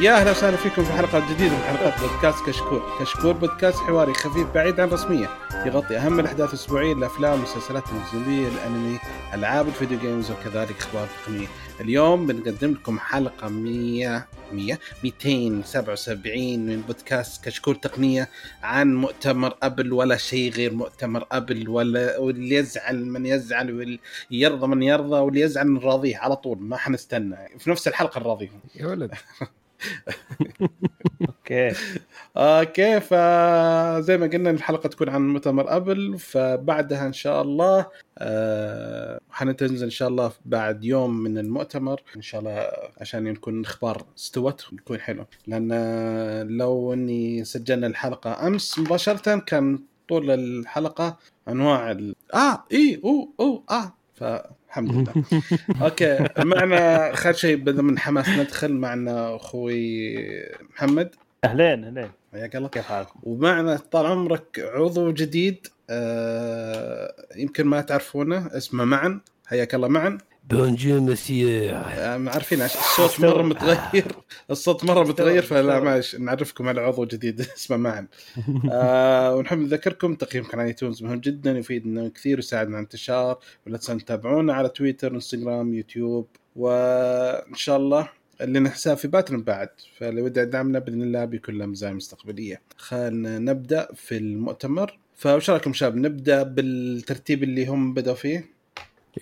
يا أهلا وسهلا فيكم في حلقة جديدة من حلقات بودكاست كشكول، كشكول بودكاست حواري خفيف بعيد عن الرسميه، يغطي أهم الأحداث الأسبوعية الأفلام والمسلسلات التلفزيونيه الأنمي، ألعاب الفيديو games وكذلك أخبار تقنية. اليوم بنقدم لكم حلقة 100 100 277 من بودكاست كشكول تقنية عن مؤتمر أبل ولا شيء غير مؤتمر أبل ولا واللي يزعل من يزعل واللي يرضى من يرضى واللي يزعل من راضيه على طول ما حنستنى في نفس الحلقة نراضيهم. يا ولد Okay. Okay فزي ما قلنا الحلقة تكون عن مؤتمر ابل فبعدها إن شاء الله آه حنتنزل إن شاء الله بعد يوم من المؤتمر إن شاء الله عشان يكون الاخبار استوت يكون حلو. لأن لو إني سجلنا الحلقة أمس مباشرة كان طول الحلقة أنواع ال... آه إي أو أو آه فالحمد لله. okay معنا خير شيء بدنا من حماس ندخل معنا أخوي محمد. أهلين أهلين. حياك الله. كيف حالكم؟ ومعنا طال عمرك عضو جديد آه يمكن ما تعرفونه اسمه معن. حياك الله معن. bonjour monsieur آه عارفين عش- الصوت مرة متغير. الصوت مرة متغير فلا معلش نعرفكم على عضو جديد. اسمه معن. آه ونحب نذكركم تقييمكم على iTunes مهم جدا يفيدنا كثير ويساعدنا على الانتشار. ولا تنسون تتابعونا على تويتر إنستغرام يوتيوب. وإن شاء الله لنا حساب في Patreon بعد. فلو ودي يدعمنا بإذن الله له مزايا مستقبلية. خلينا نبدأ في المؤتمر. فوش رأيكم شباب نبدأ بالترتيب اللي هم بدأوا فيه؟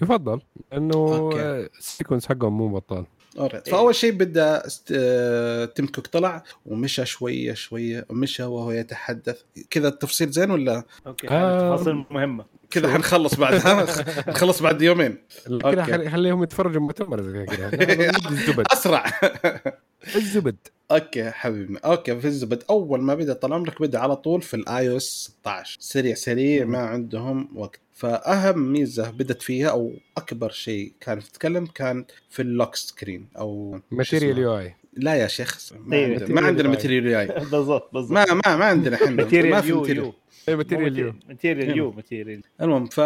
يفضل. لأنه okay. آه، ال sequence حقهم مو بطال. Alright. فأول شيء بدأ. آه، تيم كوك طلع ومشى شوية شوية ومشى وهو يتحدث. كذا التفصيل زين ولا؟ okay آه. تفاصيل مهمة. كذا حنخلص بعدها نخلص بعد يومين. كذا أوكي. خلي- خليهم يتفرجوا مؤتمر زي كذا. الزبد. أسرع. الزبد. أوكي حبيبنا أوكي في الزبد. أول ما بدأ طال عمرك بدأ على طول في الاي أو اس 16 سريع سريع ما عندهم وقت. فأهم ميزة بدت فيها أو أكبر شيء كانت تتكلم كان في اللوك سكرين أو ماتيريال؟ يو اي لا يا شيخ ما إيه، عندنا, ما عندنا material ماتيريال يو اي بالضبط بالضبط. ما ما ما عندنا إحنا ما ماتيريال في يو ماتيريال You material You material You material المهم ف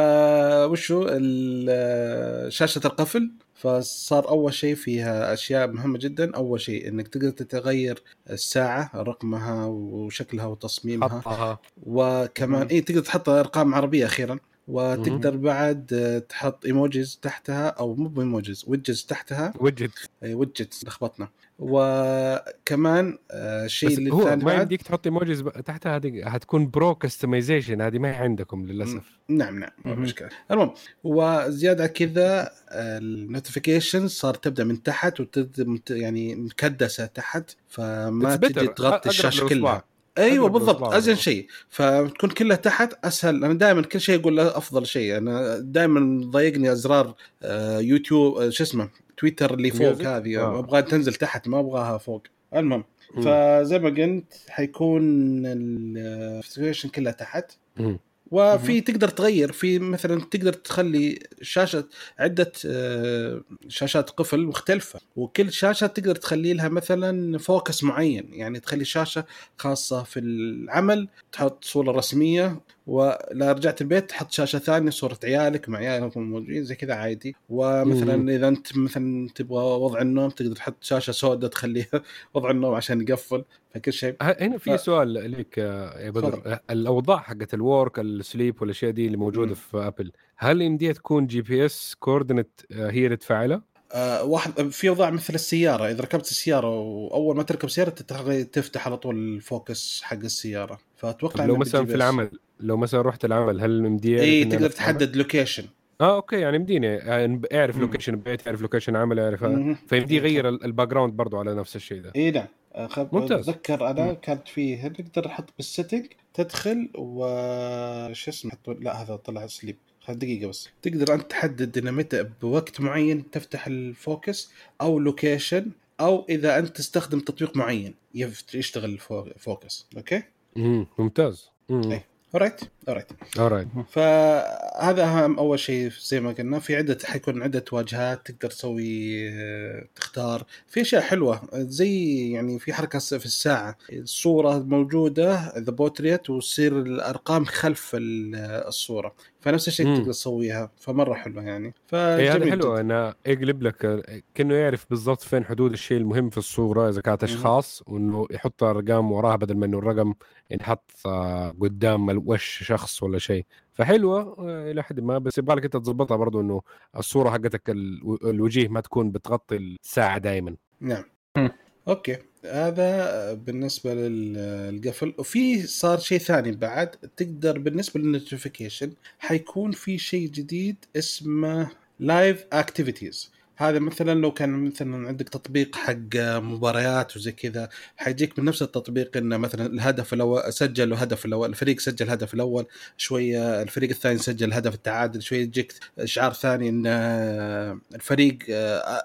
وشو؟ ال- شاشة القفل. فصار أول شيء فيها أشياء مهمة جدا. أول شيء إنك تقدر تتغير الساعة رقمها وشكلها وتصميمها. حطها وكمان اي تقدر تحط أرقام عربية أخيرا. وتقدر بعد تحط emojis تحتها أو مو ب emojis widgets تحتها. وجد widgets لخبطنا. وكمان آه، شيء بس اللي هو ما يمديك تحط emojis تحتها هذه هتكون pro customization هذه ما هي عندكم للأسف. نعم نعم مهم. مشكلة. المهم وزيادة كذا ال notification صار تبدأ من تحت وتبدا يعني مكدسة تحت فما. تجي تغطي الشاشة. كلها. أيوه بالضبط. أزين شيء فتكون كلها تحت أسهل أنا دائما كل شيء أقول له أفضل شيء أنا دائما ضايقني أزرار آه، يوتيوب آه، شو اسمه تويتر اللي فوق؟ هذه آه. ابغاها تنزل تحت ما أبغاها فوق المهم. فزي ما قلت حيكون النوتيفيكيشن كلها تحت. وفي تقدر تغير في مثلا تقدر تخلي شاشة عدة آه، شاشات قفل مختلفة وكل شاشة تقدر تخلي لها مثلا focus معين يعني تخلي شاشة خاصة في العمل تحط صورة رسمية ولا رجعت البيت تحط شاشة ثانية صورة عيالك مع عيالكم موجودين زي كذا عادي ومثلا مم. إذا أنت مثلا تبغى وضع النوم تقدر تحط شاشة سوداء تخليها وضع النوم عشان يقفل فكل شيء هنا في ف- سؤال لك آه، يا بدر تفضل. الأوضاع حقت ال work ال sleep والأشياء دي اللي موجودة مم. في ابل هل يمديها تكون GPS coordinate هي اللي تفعلها؟ آه واحد في اوضاع مثل السيارة إذا ركبت السيارة وأول ما تركب سيارة تفتح على طول ال focus حق السيارة فأتوقع لو مثلا في. العمل لو مثلا رحت العمل هل يمديها اي تقدر؟ تحدد location آه okay يعني يمديني يعني أعرف مم. location البيت أعرف location عمل أعرف. فيمدي يغير ال- ال background برضه على نفس الشيء ده اي نعم أخب... ممتاز. أتذكر أنا مم. كانت فيه نقدر نحط بال setting تدخل و شو اسمه لا هذا طلع sleep خل دقيقة بس تقدر أنت تحدد إن متى بوقت معين تفتح ال focus أو location أو إذا أنت تستخدم تطبيق معين يشتغل ال fo- focus okay؟ مم. ممتاز مم. إيه. alright alright alright فهذا اهم أول شيء زي ما قلنا في عده حيكون عدة واجهات تقدر تسوي آه، تختار في أشياء حلوة زي يعني في حركة في الساعة الصورة موجودة ذا بوتريت وتصير الأرقام خلف ال- الصورة فنفس الشيء. تقدر تسويها فمرة حلوة يعني هي فجميل هذا جداً. حلو إنه يقلب لك كأنه يعرف بالضبط فين حدود الشيء المهم في الصورة إذا كانت أشخاص وإنه يحط ارقام وراها بدل ما إنه الرقم ينحط آه، قدام الوش شخص ولا شيء فحلوة آه، إلى حد ما بس يبغى لك أنت تظبطها برضو إنه الصورة حقتك ال- الوجيه ما تكون بتغطي الساعة دائما نعم. okay هذا بالنسبة للقفل. وفي صار شيء ثاني بعد تقدر بالنسبة لل notification حيكون في شيء جديد اسمه live activities هذا مثلا لو كان مثلا عندك تطبيق حق مباريات وزي كذا حيجيك من نفس التطبيق إنه مثلا الهدف الأول سجل الهدف الأول الفريق سجل الهدف الأول شوية الفريق الثاني سجل الهدف التعادل شوية يجيك إشعار ثاني إن الفريق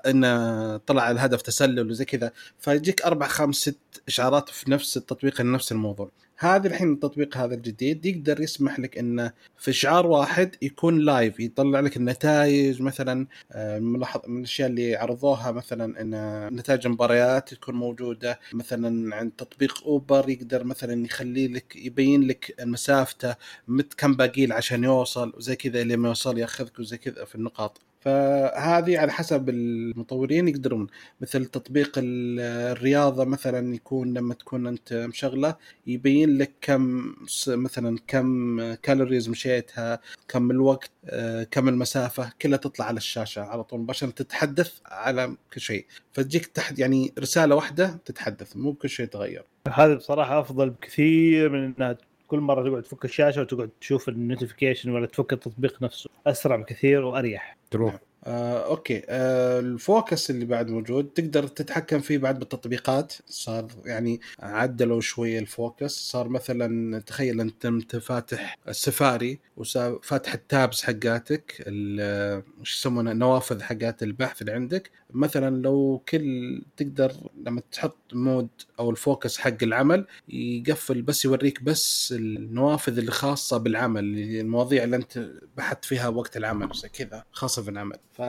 انه طلع الهدف تسلل وزي كذا فيجيك أربع خمس ست إشعارات في نفس التطبيق لنفس الموضوع. هذا الحين التطبيق هذا الجديد يقدر يسمح لك إنه في اشعار واحد يكون live يطلع لك النتائج مثلا آه، ملاحظ من الأشياء اللي عرضوها مثلا إن نتائج المباريات تكون موجودة مثلا عند تطبيق اوبر يقدر مثلا يخلي لك يبين لك مسافته مت كم باقي عشان يوصل وزي كذا إلى ما يوصل يأخذك وزي كذا في النقاط. فهذه على حسب المطورين يقدرون. مثل تطبيق ال- الرياضة مثلا يكون لما تكون أنت مشغلة يبين لك كم مثلا كم calories مشيتها كم الوقت آه، كم المسافة كلها تطلع على الشاشة على طول مباشرة تتحدث على كل شيء. فتجيك تحت يعني رسالة واحدة تتحدث مو بكل شيء يتغير هذا بصراحة أفضل بكثير من إنها كل مرة تقعد تفك الشاشة وتقعد تشوف ال notification ولا تفك التطبيق نفسه. أسرع بكثير وأريح. تروح. آه، okay. آه، ال focus اللي بعد موجود تقدر تتحكم فيه بعد بالتطبيقات. صار يعني عدلوا شوية ال focus. صار مثلا تخيل أنت انت فاتح السفاري وفاتح ال tabs حقاتك ال- وش يسمونه النوافذ حقات البحث اللي عندك. مثلا لو كل تقدر لما تحط mode أو ال focus حق العمل يقفل بس يوريك بس النوافذ اللي خاصه بالعمل المواضيع اللي أنت بحثت فيها وقت العمل زي كذا خاصة بالعمل ف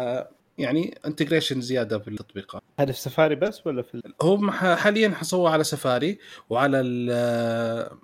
يعني integration زيادة في التطبيقات. هذا في سفاري بس ولا في هو حاليا حصوه على سفاري وعلى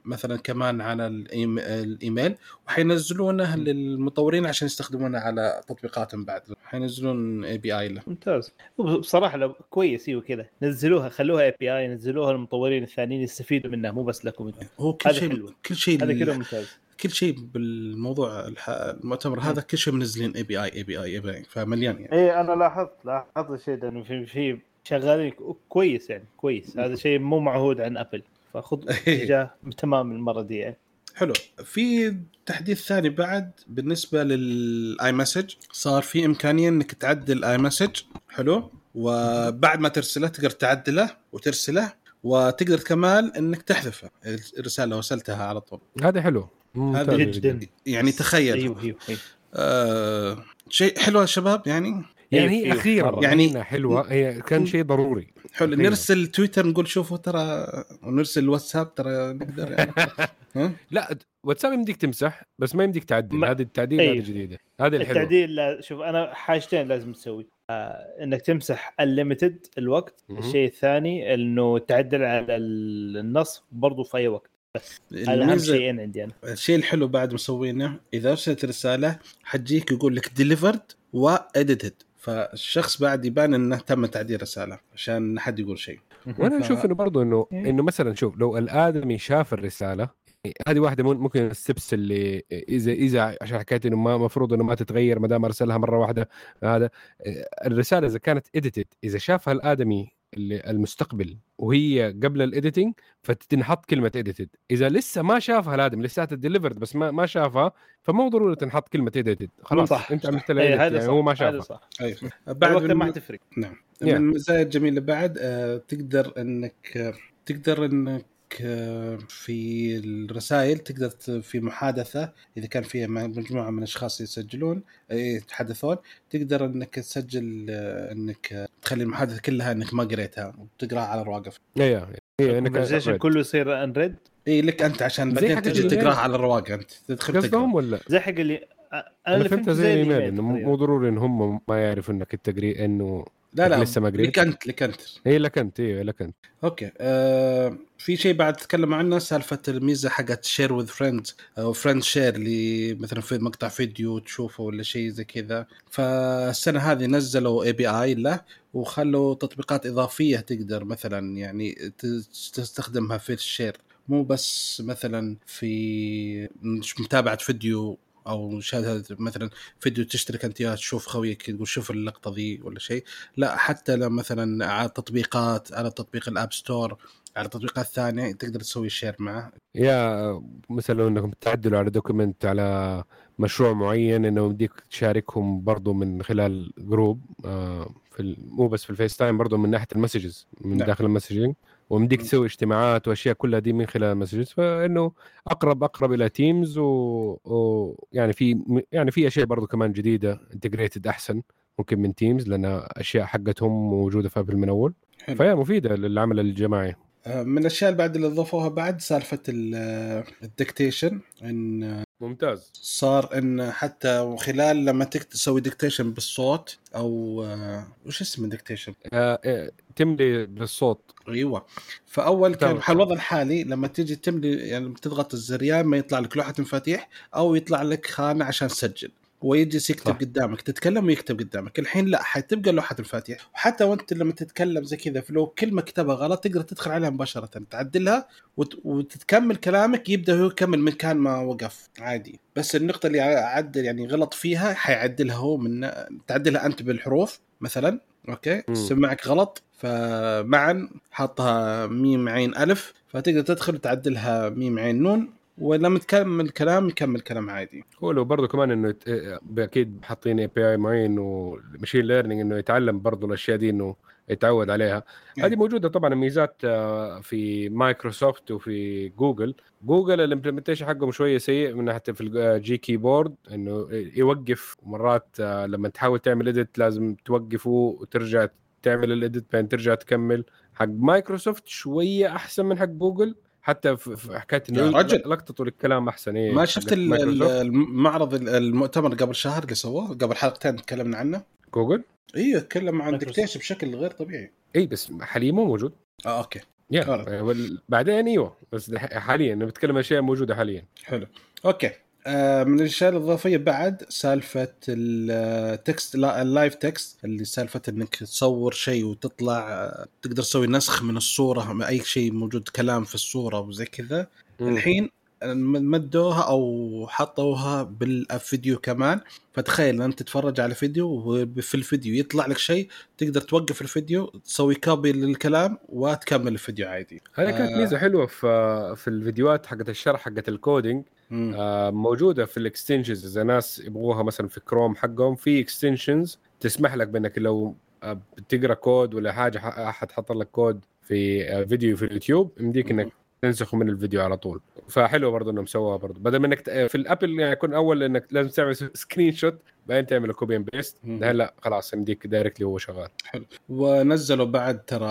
مثلا كمان على الإيميل وحينزلونه للمطورين عشان يستخدمونه على تطبيقاتهم بعد. حينزلون API له. ممتاز. بصراحة لو كويس إيوه كذا. نزلوها خلوها API نزلوها للمطورين الثانيين يستفيدوا منها مو بس لكم. أنتم هو كل شيء. كل شيء هذا كذا ممتاز. كل شيء بالموضوع الح- المؤتمر هذا كل شيء منزلين اي بي اي اي بي اي اي بي اي فمليان يعني اي أنا لاحظت لاحظت الشيء ده انه في في شغالين كويس يعني كويس. هذا شيء مو معهود عن ابل فخذ اتجاه تمام المرة دي يعني. حلو. في تحديث ثاني بعد بالنسبة لل iMessage صار في إمكانية إنك تعدل ال iMessage حلو. وبعد ما ترسله تقدر تعدله وترسله وتقدر كمان إنك تحذفه. الرسالة لو ارسلتها على طول. هذا حلو ممتاز جدا يعني تخيل أيوه أيوه أيوه. آه شيء حلو يا شباب يعني يعني أيوه، هي أيوه، أخيرا مرة. يعني يعني- حلوة هي كان شيء ضروري حلو أيوه. نرسل تويتر نقول شوفوا ترى ونرسل واتساب ترى نقدر يعني؟ لا واتساب يمديك تمسح بس ما يمديك تعدل ما- هذه التعديل أيوه. هذه جديدة هذه الحلوة التعديل لا شوف أنا حاجتين لازم تسوي آه إنك تمسح الليمتد الوقت. الشيء الثاني إنه تعدل على ال- النص برضو في أي وقت هذا اهم الميزة- شيئين عندي أنا. الشيء الحلو بعد مسوينه إذا أرسلت رسالة حتجيك يقول لك delivered و edited فالشخص بعد يبان إنه تم تعديل رسالة عشان حد يقول شيء. وأنا ف- أشوف إنه برضه إنه إيه. إنه مثلا شوف لو الآدمي شاف الرسالة هذه واحدة مم- ممكن ال steps اللي اذا إذا عشان حكايه إنه ما المفروض إنه ما تتغير ما دام أرسلها مرة واحدة هذا الرسالة إذا كانت edited إذا شافها الآدمي المستقبل وهي قبل ال editing فتنحط كلمة اديتد إذا لسه ما شافها الادمي لساتها ديليفرد بس ما ما شافها فمو ضروري تنحط كلمة اديتد خلاص صح، أنت. عملت إيه، لها هذا يعني صح هو ما شافها. صح. أيوه بعد بعد ما من, حتفرق. نعم. Yeah. من المزايا الجميله بعد آه، تقدر إنك آه، تقدر إنك في الرسائل تقدر في محادثة إذا كان فيها مجموعة من الأشخاص يسجلون آه، يتحدثون تقدر إنك تسجل آه، إنك آه، تخلي المحادثة كلها إنك ما قريتها وتقرأها على الرواقف. أيوه هي إنك ال conversation كله يصير unread اي لك أنت عشان بعدين تجي. تقراها على الرواقه أنت تدخل قصدهم تقرا ولا؟ زي حق اللي أنا فهمتها زي زي الإيميل إنه. مو ضروري إن هم ما يعرفوا إنك التقري إنه لا لا لسه ما قريت؟ لك انت لك انت هي لك انت أيوه لك انت أوكي. آه في شيء بعد تتكلم عنه؟ سالفة الميزة حقت share with friends أو friend share اللي مثلا في مقطع فيديو تشوفه ولا شيء زي كذا. فالسنة هذه نزلوا API له وخلوا تطبيقات إضافية تقدر مثلا يعني تستخدمها في ال share مو بس مثلا في متابعة فيديو أو مشاهده مثلا فيديو تشترك أنت تشوف خويك تقول شوف اللقطة ذي ولا شيء. لا حتى لو مثلا على تطبيقات على تطبيق ال App Store على تطبيقات ثانية تقدر تسوي share معه. يا مثلا لو إنكم تعدلوا على document على مشروع معين إنه يمديك تشاركهم برضو من خلال group آه في مو بس في الفيس تايم برضو من ناحية ال messages من نعم. داخل ال messaging ومديك. تسوي اجتماعات وأشياء كلها دي من خلال ال messages فإنه أقرب أقرب إلى تيمز و... و... يعني في يعني في أشياء برضو كمان جديدة integrated أحسن ممكن من تيمز لأن أشياء حقتهم موجودة في ابل من اول. فهي مفيدة للعمل الجماعي من الأشياء اللي بعد اللي أضافوها بعد سالفة ال dictation إن آه، ممتاز صار إن حتى خلال لما تسوي dictation بالصوت أو آه، وش اسمه dictation؟ آه آه، تملي بالصوت أيوه فأول كان. على الوضع الحالي لما تيجي تملي يعني تضغط الزريان ما يطلع لك لوحة مفاتيح أو يطلع لك خانة عشان تسجل ويجلس يكتب صح. قدامك تتكلم ويكتب قدامك. الحين لا حتبقى لوحه المفاتيح وحتى وانت لما تتكلم زي كذا لو كلمه كتبها غلط تقدر تدخل عليها مباشرة تعدلها وت... وتتكمل كلامك يبدأ هو يكمل من كان ما وقف. عادي. بس النقطة اللي عدل يعني غلط فيها حيعدلها هو من تعدلها أنت بالحروف مثلا. أوكي؟ مم. سمعك غلط فمعا حطها ميم عين ألف فتقدر تدخل تعدلها ميم عين نون. ولما تكمل كلام يكمل كلام عادي. هو لو برضه كمان إنه يت- آه، أكيد حاطين API معين و machine learning إنه يتعلم برضه الأشياء دي إنه يتعود عليها. يعني. هذه موجودة طبعا ميزات آه، في مايكروسوفت وفي جوجل جوجل ال implementation حقهم شوية سيء من ناحية في ال Gkeyboard إنه يوقف مرات آه، لما تحاول تعمل edit لازم توقفه وترجع تعمل ال edit بعدين ترجع تكمل. حق مايكروسوفت شوية أحسن من حق جوجل حتى في حكاية إنه رجل. لقطته للكلام أحسن. إيه ما شفت. المعرض ال- المؤتمر قبل شهر اللي سووه قبل حلقتين تكلمنا عنه. جوجل؟ أيوه تكلم عن. dictation بشكل غير طبيعي. اي بس حاليا مو موجود. آه أوكي. يا بعدين إيوه بس حاليا بتكلم أشياء موجودة حاليا. حلو. أوكي. من الأشياء الإضافية بعد سالفة ال text لا ال live text اللي سالفة إنك تصور شيء وتطلع آه، تقدر تسوي نسخ من الصورة من أي شيء موجود كلام في الصورة وزي كذا الحين مدوها أو حطوها بالفيديو كمان فتخيل أنت تتفرج على فيديو وفي الفيديو يطلع لك شيء تقدر توقف الفيديو تسوي copy للكلام وتكمل الفيديو عادي هذه كانت آه. ميزة حلوة في في الفيديوهات حقت الشرح حقت ال coding. آه، موجودة في ال extensions إذا ناس يبغوها مثلا في كروم حقهم في extensions تسمح لك بإنك لو آه، بتقرأ كود ولا حاجة أحد حط لك كود في آه، فيديو في اليوتيوب يمديك إنك تنسخه من الفيديو على طول. فحلو برضه إنهم سووها برضه بدل ما إنك في الأبل يعني يكون أول إنك لازم تعمل screenshot بعدين تعمل copy and paste مم. الحين لا خلاص يمديك directly وهو شغال. ونزلوا بعد ترى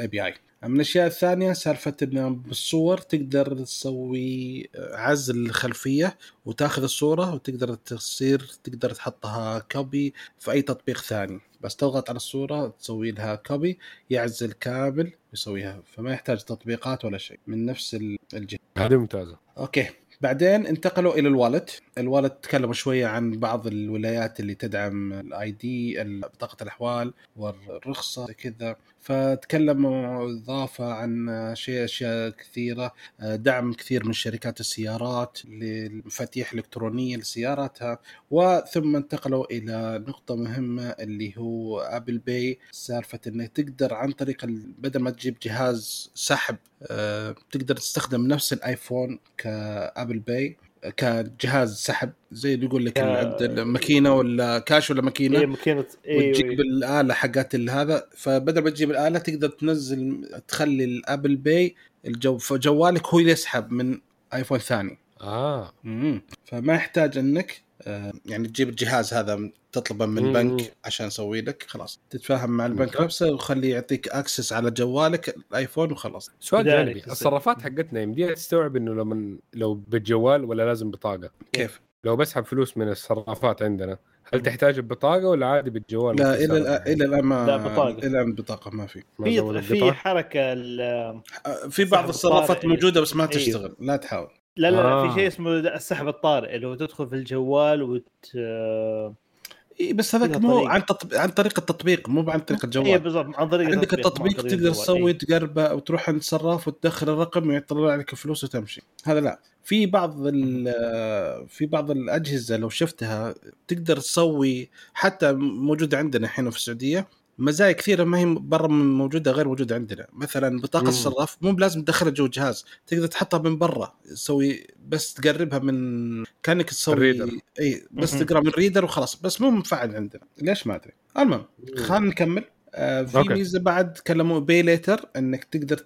API من الأشياء الثانية سالفة إنه بالصور تقدر تسوي عزل الخلفيه وتاخذ الصورة وتقدر تصير تقدر تحطها copy في أي تطبيق ثاني. بس تضغط على الصورة تسوي لها copy يعزل كامل يسويها. فما يحتاج تطبيقات ولا شيء من نفس ال- الجهة. هذه ممتازة. أوكي. بعدين انتقلوا إلى ال Wallet. ال Wallet تكلموا شوية عن بعض الولايات اللي تدعم ال ID بطاقه الأحوال والرخصة كذا. فتكلموا إضافة عن شيء أشياء كثيرة دعم كثير من شركات السيارات للمفاتيح الإلكترونية لسياراتها وثم انتقلوا إلى نقطة مهمة اللي هو Apple Pay سالفة انك تقدر عن طريق بدل ما تجيب جهاز سحب آه، تقدر تستخدم نفس الآيفون ك Apple Pay كجهاز سحب زي اللي يقول لك عند الماكينة ولا كاش ولا ماكينة هي ماكينة وتجيب أيوه الاله حقت ال- هذا. فبدل ما تجيب الآلة تقدر تنزل تخلي ال Apple Pay الجو فجوالك هو اللي يسحب من ايفون ثاني. آه. مم. فما يحتاج إنك يعني تجيب الجهاز هذا تطلبه من. البنك عشان يسوي لك خلاص تتفاهم مع البنك. نفسه وخليه يعطيك اكسس على جوالك الآيفون وخلاص سؤال جانبي. الصرافات حقتنا يمديها تستوعب إنه لما لو بالجوال ولا لازم بطاقة كيف لو بسحب فلوس من الصرافات عندنا هل تحتاج البطاقه ولا عادي بالجوال لا إلى؟ الآن- إلى الآن ما لا، بطاقة. إلى الآن بطاقة ما في في في؟ حركة ال- في بعض الصرافات. موجودة بس ما أيوه. تشتغل لا تحاول لا لا, لا آه. في شيء اسمه السحب الطارئ اللي هو تدخل في الجوال وت إي بس هذاك مو. عن تطب... عن طريق التطبيق مو عن طريق اي الجوال بالضبط عن طريق عندك التطبيق تقدر. تسوي إيه. تقربه أو تروح عند الصراف وتدخل الرقم ويطلع لك الفلوس وتمشي هذا لا في بعض ال- في بعض الأجهزة لو شفتها تقدر تسوي حتى موجودة عندنا هنا في السعودية مزايا كثيرة ما هي برا موجودة غير موجودة عندنا مثلا بطاقة. الصراف مو بلازم تدخلها جوا الجهاز تقدر تحطها من برا تسوي بس تقربها من كأنك تسوي ال reader. إي بس. تقرأ من reader وخلاص بس مو مفعل عندنا ليش ما أدري المهم خلينا نكمل آه، في أوكي. ميزة بعد كلموا pay later إنك تقدر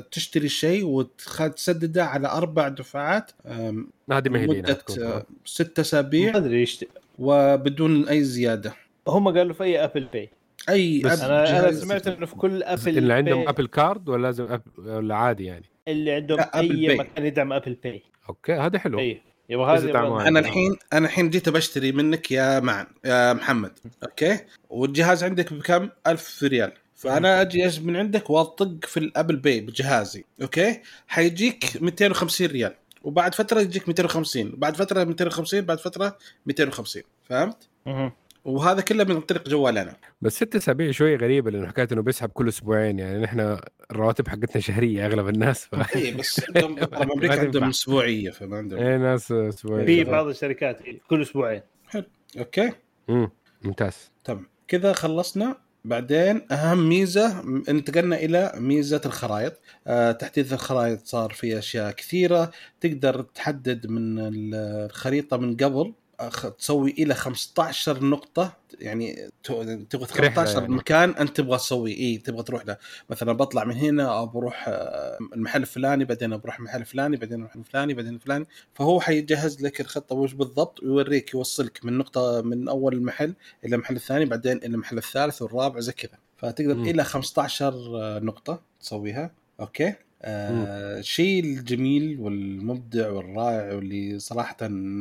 تشتري الشيء وتسدده على أربع دفعات هذه ما هي مده. آه، ست أسابيع ما أدري وبدون أي زيادة هم قالوا في أي Apple Pay أي بس أب- أنا أنا سمعت إنه في كل Apple اللي عندهم Apple Card ولا لازم أب... ولا عادي يعني؟ اللي عندهم أي. مكان يدعم Apple Pay okay هذا حلو. اي يبغى هذا أنا الحين أنا الحين جيت بشتري منك يا معن يا محمد. okay؟ والجهاز عندك بكم؟ 1000 ريال. فأنا أجي من عندك وأطق في ال Apple Pay بجهازي. okay؟ حيجيك 250 ريال. وبعد فترة يجيك 250 بعد فترة 250 بعد فترة 250 فهمت. وهذا كله من طريق جوال أنا. بس ست أسابيع شوي غريبة لأنه حكاية إنه بيسحب كل أسبوعين يعني نحن الرواتب حقتنا شهرية أغلب الناس ف... اي بس عندهم أمريكا عندهم. أسبوعية فما عندهم. إيه ناس أسبوعين في بعض الشركات كل أسبوعين. أوكي. مم. ممتاز. تمام. كذا خلصنا. بعدين أهم ميزة انتقلنا إلى ميزة الخرائط. آه تحديث الخرائط صار في أشياء كثيرة. تقدر تحدد من ال- الخريطة من قبل تسوي إلى 15 نقطة يعني تبغى رحلة 15 يعني. مكان أنت تبغى تسوي إي تبغى تروح له. مثلا بطلع من هنا أو بروح آه، المحل الفلاني بعدين بروح المحل الفلاني بعدين المحل الفلاني بعدين الفلاني. فهو حيجهز لك الخطة وش بالضبط ويوريك يوصلك من نقطة من أول المحل إلى المحل الثاني بعدين إلى المحل الثالث والرابع زي كذا. فتقدر مم. إلى 15 نقطة تسويها. أوكي؟ آه الشيء الجميل والمبدع والرائع واللي صراحة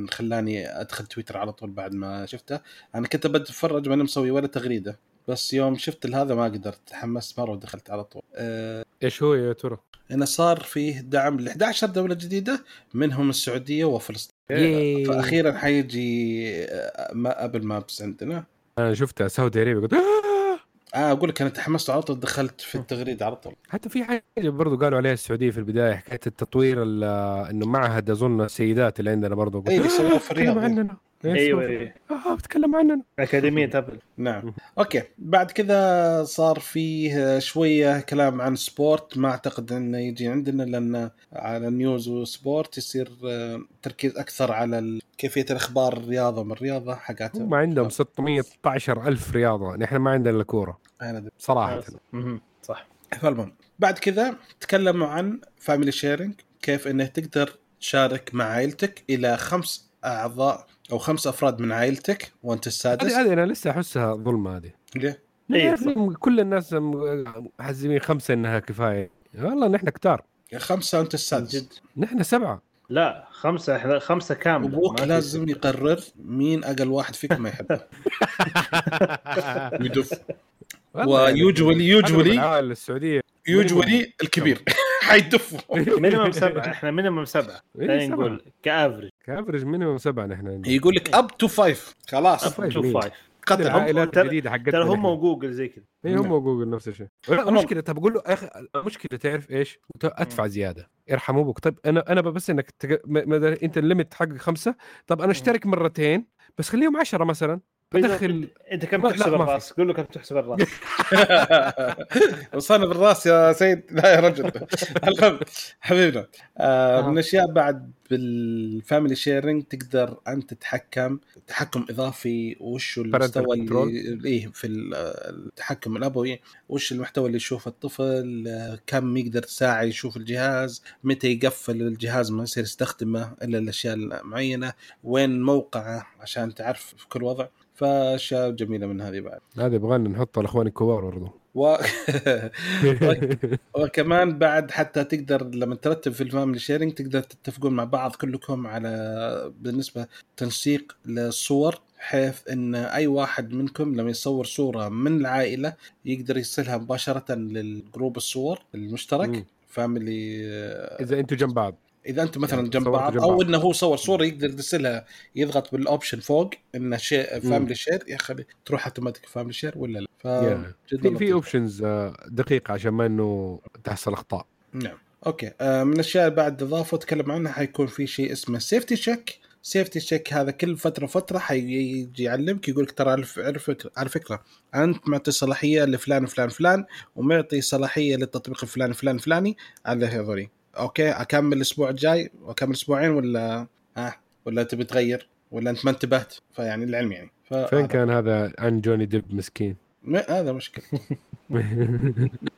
خلاني أدخل تويتر على طول بعد ما شفته. أنا كنت بتفرج وأنا مسوي ولا تغريدة بس يوم شفت هذا ما قدرت تحمست مرة ودخلت على طول. آه إيش هو يا ترى؟ إنه صار فيه دعم ل 11 دولة جديدة منهم السعودية وفلسطين. ياي. فاخيرا حيجي آه، ما أبل مابس عندنا. أنا شفتها سعودي ارابيا قلت آه! أقول لك أنا تحمست على طول دخلت في التغريدة على طول حتى في حاجة برضو قالوا عليها السعودية في البداية حكاية التطوير ال- إنه معهد أظن السيدات اللي عندنا برضو اي بيسووه في الرياض إيه. عننا أيوه أيوه آه بتكلم عننا أكاديمية Apple. نعم. okay. بعد كذا صار فيه شوية كلام عن sport. ما أعتقد إنه يجي عندنا لأن على news و sport يصير آه، تركيز أكثر على كيفية الأخبار الرياضة من الرياضة هم حقاتهم عندهم 612 ألف رياضة. نحن ما عندنا إلا كورة. صراحة. صح. فالمهم. بعد كذا تكلموا عن Family Sharing كيف انك تقدر تشارك مع عائلتك إلى خمس أعضاء أو خمس أفراد من عائلتك وأنت السادس؟ هذه هذه أنا لسه أحسها ظلمة هذه. ليه؟ لازم كل الناس حاسبين خمسة إنها كفاية. والله نحن كتار. خمسة وأنت السادس. جد. نحن سبعة. لا خمسة إحنا خمسة كاملة. أبوك لازم يقرر مين أقل واحد فيكم ما يحبه. يدف. والله يعني ويوجولي أغلب يوجولي السعودية. يوجولي الكبير. حيدف مينيمم سبعة إحنا مينيمم سبعة. خلينا. نقول كافرج كافرج مينيموم سبعة نحن. يقول لك اب تو فايف خلاص. طيب، تو؟ فايف قتل العائلات الجديده حقتنا ترى هم. وجوجل زي كذا. اي هم وجوجل نفس الشيء. لا، أنا- مشكله طب أقول له يا أخي المشكلة تعرف إيش؟ وت- أدفع زيادة. ارحم أبوك. طيب أنا أنا بس إنك تق... م... م... أنت الليمت حقك خمسة. طب أنا أشترك مرتين بس خليهم عشرة مثلا. أدخل أنت كم لا، تحسب. الرأس؟ قول له كم تحسب الرأس وصلنا بالرأس يا سيد لا يا رجل المهم حبيبنا آه. من الأشياء بعد بال Family Sharing تقدر انت تتحكم تحكم إضافي وش المستوى. اللي إيه في ال- التحكم الأبوي وش المحتوى اللي يشوفه الطفل كم يقدر ساعة يشوف الجهاز متى يقفل الجهاز ما يصير يستخدمه إلا الأشياء المعينة وين موقعه عشان تعرف في كل وضع فأشياء جميلة من هذه بعد. هذا يبغانا نحطه لاخواني الكبار برضه و... وكمان بعد حتى تقدر لما ترتب في ال Family Sharing تقدر تتفقون مع بعض كلكم على بالنسبة تنسيق للصور بحيث إن أي واحد منكم لما يصور صورة من العائلة يقدر يرسلها مباشرة لل group الصور المشترك. family إذا أنتم جنب بعض. إذا أنتم مثلا يعني جنب بعض أو. إنه هو صور صورة يقدر يرسلها يضغط بال option فوق إنه شيء family share يخلي تروح automatic family share ولا لا؟ ف Yeah. في. options دقيقة عشان ما إنه تحصل أخطاء. نعم. okay. آه من الأشياء بعد إضافة تكلم عنها حيكون في شيء اسمه Safety Check Safety Check هذا كل فترة فترة حيجي يعلمك يقول لك ترى على فكره على فكرة أنت معطي صلاحية لفلان فلان فلان ومعطي صلاحية للتطبيق الفلاني فلان فلاني على هذولي okay أكمل الأسبوع الجاي؟ واكمل أسبوعين ولا؟ ها ولا تبي تغير ولا أنت ما انتبهت؟ فيعني العلم يعني. فين كان هذا عن جوني ديب مسكين؟ هذا مشكلة. حلو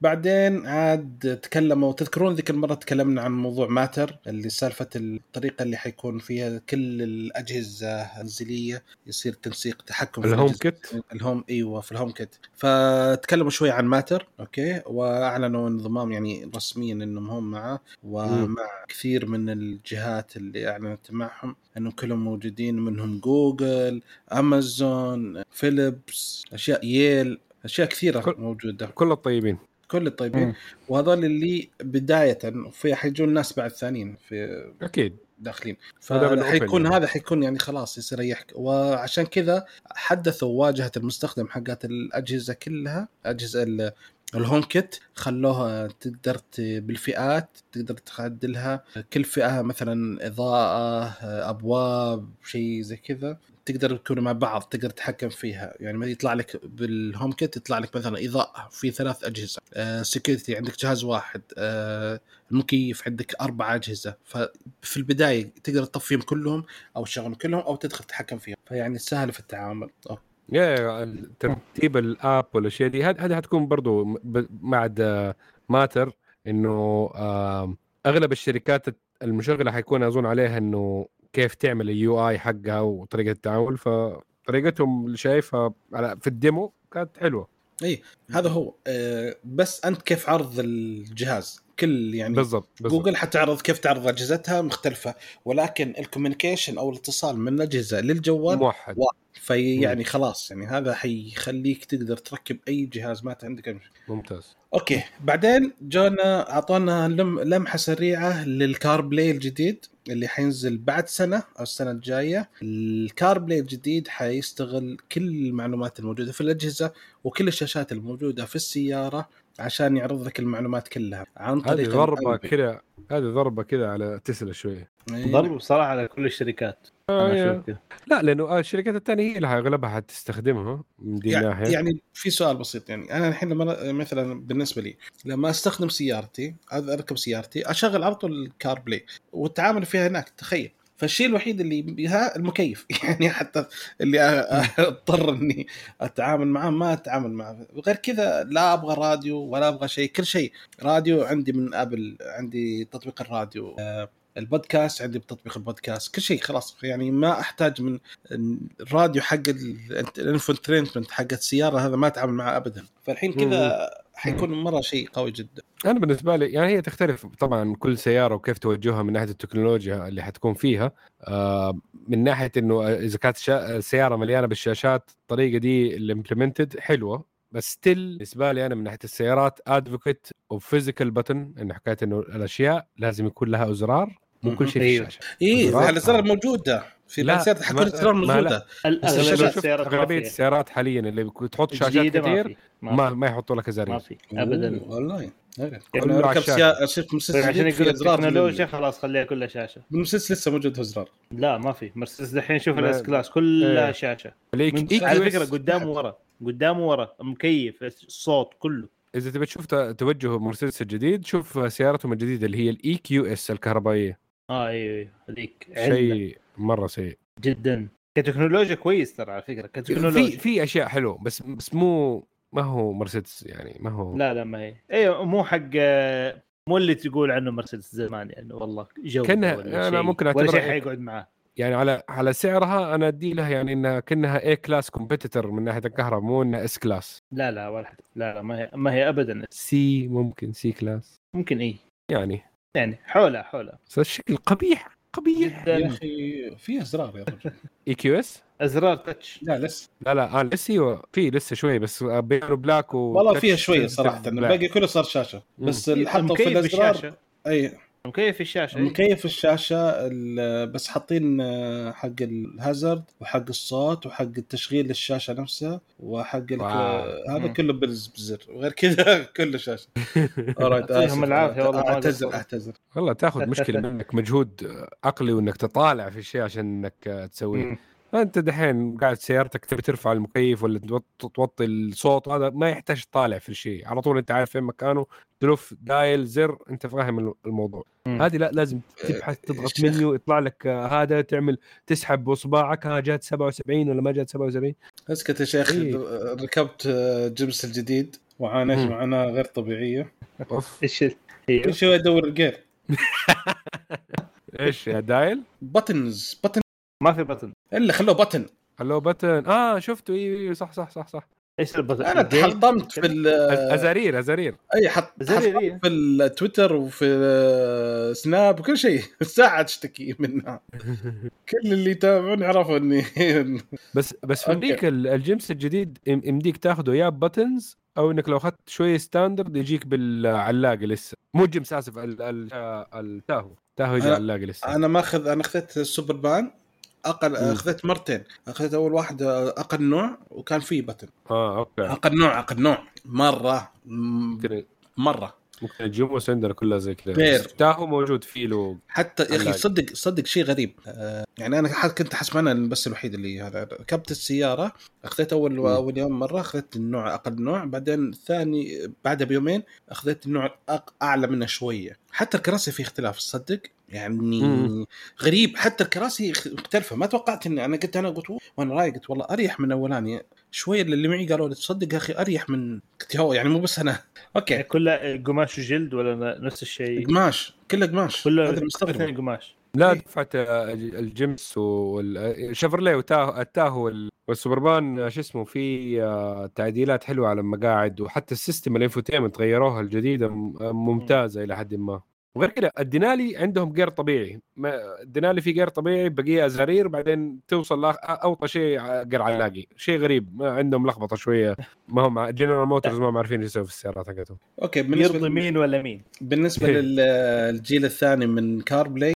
بعدين عاد تكلموا تذكرون ذيك المرة تكلمنا عن موضوع Matter اللي سالفة الطريقة اللي حيكون فيها كل الأجهزة المنزليه يصير تنسيق تحكم في ال Home. Kit؟ ال Home إيوه في ال Home Kit. فتكلموا شوي عن Matter okay؟ وأعلنوا انضمام يعني رسميا إنهم هم معه ومع كثير من الجهات اللي أعلنت معهم إنهم كلهم موجودين منهم جوجل أمازون فيليبس أشياء ييل أشياء كثيرة كل- موجودة. كل الطيبين كل الطيبين. وهذول اللي بداية في حيجون ناس بعد ثانيين في أكيد. داخلين. فحيكون يعني. هذا حيكون يعني خلاص يصير يحكي وعشان كذا حدثوا واجهة المستخدم حقت الأجهزة كلها أجهزة ال- الهوم كيت. خلوها تقدر بالفئات تقدر تعدلها كل فئة مثلا إضاءة أبواب شيء زي كذا. تقدر تكونوا مع بعض تقدر تتحكم فيها. يعني ما يطلع لك بال Home Kit يطلع لك مثلا إضاءة في ثلاث أجهزة. آه security عندك جهاز واحد. آه المكيف عندك أربع أجهزة. ففي البداية تقدر تطفيهم كلهم أو تشغلهم كلهم أو تدخل تتحكم فيهم. فيعني سهل في التعامل. يا ترتيب ال app والأشياء دي هذه حتكون برضو بعد Matter إنه آم، أغلب الشركات المشغلة حيكون اظن عليها إنه كيف تعمل ال UI حقها وطريقة التعامل فطريقتهم اللي شايفها على في ال demo كانت حلوة. إي هذا هو. آه بس أنت كيف عرض الجهاز؟ كل يعني بالضبط بالضبط. جوجل حتعرض كيف تعرض أجهزتها مختلفة ولكن ال communication أو الاتصال من الأجهزة للجوال موحد. في يعني خلاص يعني هذا حيخليك تقدر تركب أي جهاز ما عندك. ممتاز. okay. بعدين جونا أعطونا لم لمحة سريعة لل CarPlay الجديد اللي حينزل بعد سنة أو السنة الجاية. ال CarPlay الجديد حيستغل كل المعلومات الموجودة في الأجهزة وكل الشاشات الموجودة في السيارة عشان يعرض لك المعلومات كلها عن هذه طريق ضربة الأنبي. كذا هذه ضربة كذا على تسلا شوية. إيه. ضرب بصراحة على كل الشركات. آه لا لأنه الشركات الثانية هي اللي أغلبها حتستخدمها من دي يعني, الناحية. يعني في سؤال بسيط يعني أنا الحين لما مثلا بالنسبة لي لما أستخدم سيارتي أركب سيارتي أشغل على طول ال CarPlay والتعامل فيها هناك تخيل. فالشيء الوحيد اللي بها المكيف. يعني حتى اللي أضطر إني أتعامل معاه ما أتعامل معه. غير كذا لا أبغى راديو ولا أبغى شيء. كل شيء. راديو عندي من Apple. عندي تطبيق الراديو. آه، البودكاست عندي بتطبيق البودكاست. كل شيء خلاص. يعني ما أحتاج من الراديو حق ال infotainment حق السيارة. هذا ما أتعامل معه ابدا. فالحين كذا حيكون مرة شيء قوي جدا. أنا بالنسبة لي يعني هي تختلف طبعا كل سيارة وكيف توجهها من ناحية التكنولوجيا اللي حتكون فيها. آه من ناحية إنه إذا كانت شا... السياره مليانة بالشاشات الطريقة دي اللي implemented حلوة. بس still بالنسبة لي أنا من ناحية السيارات advocate of physical button انه حكايه إنه الأشياء لازم يكون لها إزرار. مو كل شيء في. الشاشه اي أزرار؟ الازرار موجودة في السيارات ما لا. موجودة أغلبية. السيارات حاليا اللي تحط شاشات كثير ما ما, يحطوا لك في. ما ازرار في ابدا والله. كله على. سيارة مرسيدس طيب عشان يقول أزرار التكنولوجيا خلاص خليها كلها شاشة بالمرسيدس لسه موجود أزرار لا ما في مرسيدس دحين شوف ال S-Class كلها إيه. شاشة على فكرة قدام ورا قدام ورا مكيف الصوت كله إذا تبي تشوف توجه مرسيدس الجديد شوف سيارتهم الجديدة اللي هي ال EQS الكهربائية آه أيوه أيوه. هذيك شيء مرة سيء. جدا. كتكنولوجيا كويس ترى على فكرة في كتكنولوجيا. في أشياء حلوة بس بس مو ما هو مرسيدس يعني ما هو لا لا ما هي. أيوه مو حق مو اللي تقول عنه مرسيدس زمان يعني والله جو كأنها- ولا أنا شيء. ممكن ولا أعتبرها شيء إيه. حيقعد معاه. يعني على على سعرها أنا أدي لها يعني إنها كأنها E-Class competitor من ناحية الكهرباء مو إنها S-Class لا لا ولا حد. لا لا ما هي ما هي ابدا. C ممكن C-Class ممكن E يعني. يعني حولها حولها بس الشكل قبيح قبيح. يا أخي فيها أزرار يا رجل. EQS؟ أزرار touch. لا لسه. لا لا آه لسه أيوه في لسه شوي بس بينه black و والله فيها شوية صراحة. الباقي كله صار شاشة. بس اللي حطوا في الأزرار أي. مكيف الشاشة. مكيف الشاشة ال- بس حاطين آه، حق ال hazard وحق الصوت وحق التشغيل الشاشة نفسها وحق. هذا. كله بزر وغير كذا كله شاشة يعطيهم آسف. العافية والله أعتذر. أعتذر والله تاخذ مشكلة منك مجهود عقلي وإنك تطالع في الشيء عشان انك تسويه مم. انت دحين قاعد سيارتك تبي ترفع المكيف ولا توط- توطي الصوت هذا ما يحتاج تطالع في الشيء على طول أنت عارف فين مكانه تلف دايل زر أنت فاهم الموضوع. هذه لا لازم تبحث تضغط شيخ. منيو يطلع لك آه، هذا تعمل تسحب باصبعك ها جات 77 ولا ما جات 77 اسكت يا شيخ إيه. ركبت آه، جمس الجديد وعانيت. معاناه غير طبيعية أوف إيش أيوه كل شوي أدور الجير إيش يا دايل بتنز بتن ما في بطن إلا خلوه بتن هلو بتن آه شفته. إي صح صح صح صح. إيش البطن أنا؟ تحطمت في ال- ازارير ازارير أي حط إيه. في التويتر وفي سناب وكل شيء. ساعه اشتكي منها. كل اللي يتابعوني عرفوا إني بس بس في ال- الجيمس الجديد يم- يمديك تاخذه يا buttons أو إنك لو أخذت شوية standard يجيك بالعلاقه لسه. مو الجيمس آسف ال- ال- التاهو تاهو. يجي أنا- علاقه لسه. أنا ماخذ أنا أخذت السوبربان أقل. أخذت مرتين. أخذت أول واحدة أقل نوع وكان فيه button. آه okay. أقل نوع أقل نوع. مرة مرة. ممكن الجيموس عندنا كلها زي كذا. تاهو موجود فيه له حتى يا أخي. صدق صدق شيء غريب. آه، يعني أنا كنت حسب أنا بس الوحيد اللي هذا. ركبت السيارة أخذت أول. أول يوم مرة أخذت النوع أقل نوع. بعدين ثاني بعدها بيومين أخذت النوع أق- أعلى منه شوية. حتى الكراسي في اختلاف تصدق؟ يعني مم. غريب. حتى الكراسي مختلفة. ما توقعت اني أنا قلت أنا قلت "أوه، وأنا رايق قلت والله أريح من الاولاني شوية اللي معي قالوا لي تصدق يا أخي أريح من يعني مو بس أنا. okay. كلها قماش وجلد ولا نفس الشيء؟ قماش. كله قماش. كله هذا مستغرب اثنين قماش. لا إيه. دفعت الجيمس والشيفرليه وتاهو التاهو وال- والسوبربان آه، شو اسمه في آه، تعديلات حلوة على المقاعد وحتى ال system ال infotainment غيروها الجديدة آه، ممتازة إلى حد ما. وغير كذا الدينالي عندهم جير طبيعي ما- الدينالي في جير طبيعي بقية ازارير بعدين توصل أوطى شيء جير علاقي شيء غريب ما عندهم لخبطة شوية ما هم جنرال موتورز ما هم عارفين إيش يسوي في السيارات حقتهم okay يرضي بالنسبة مين ولا مين؟ بالنسبة إيه. للجيل الثاني من كار بلاي.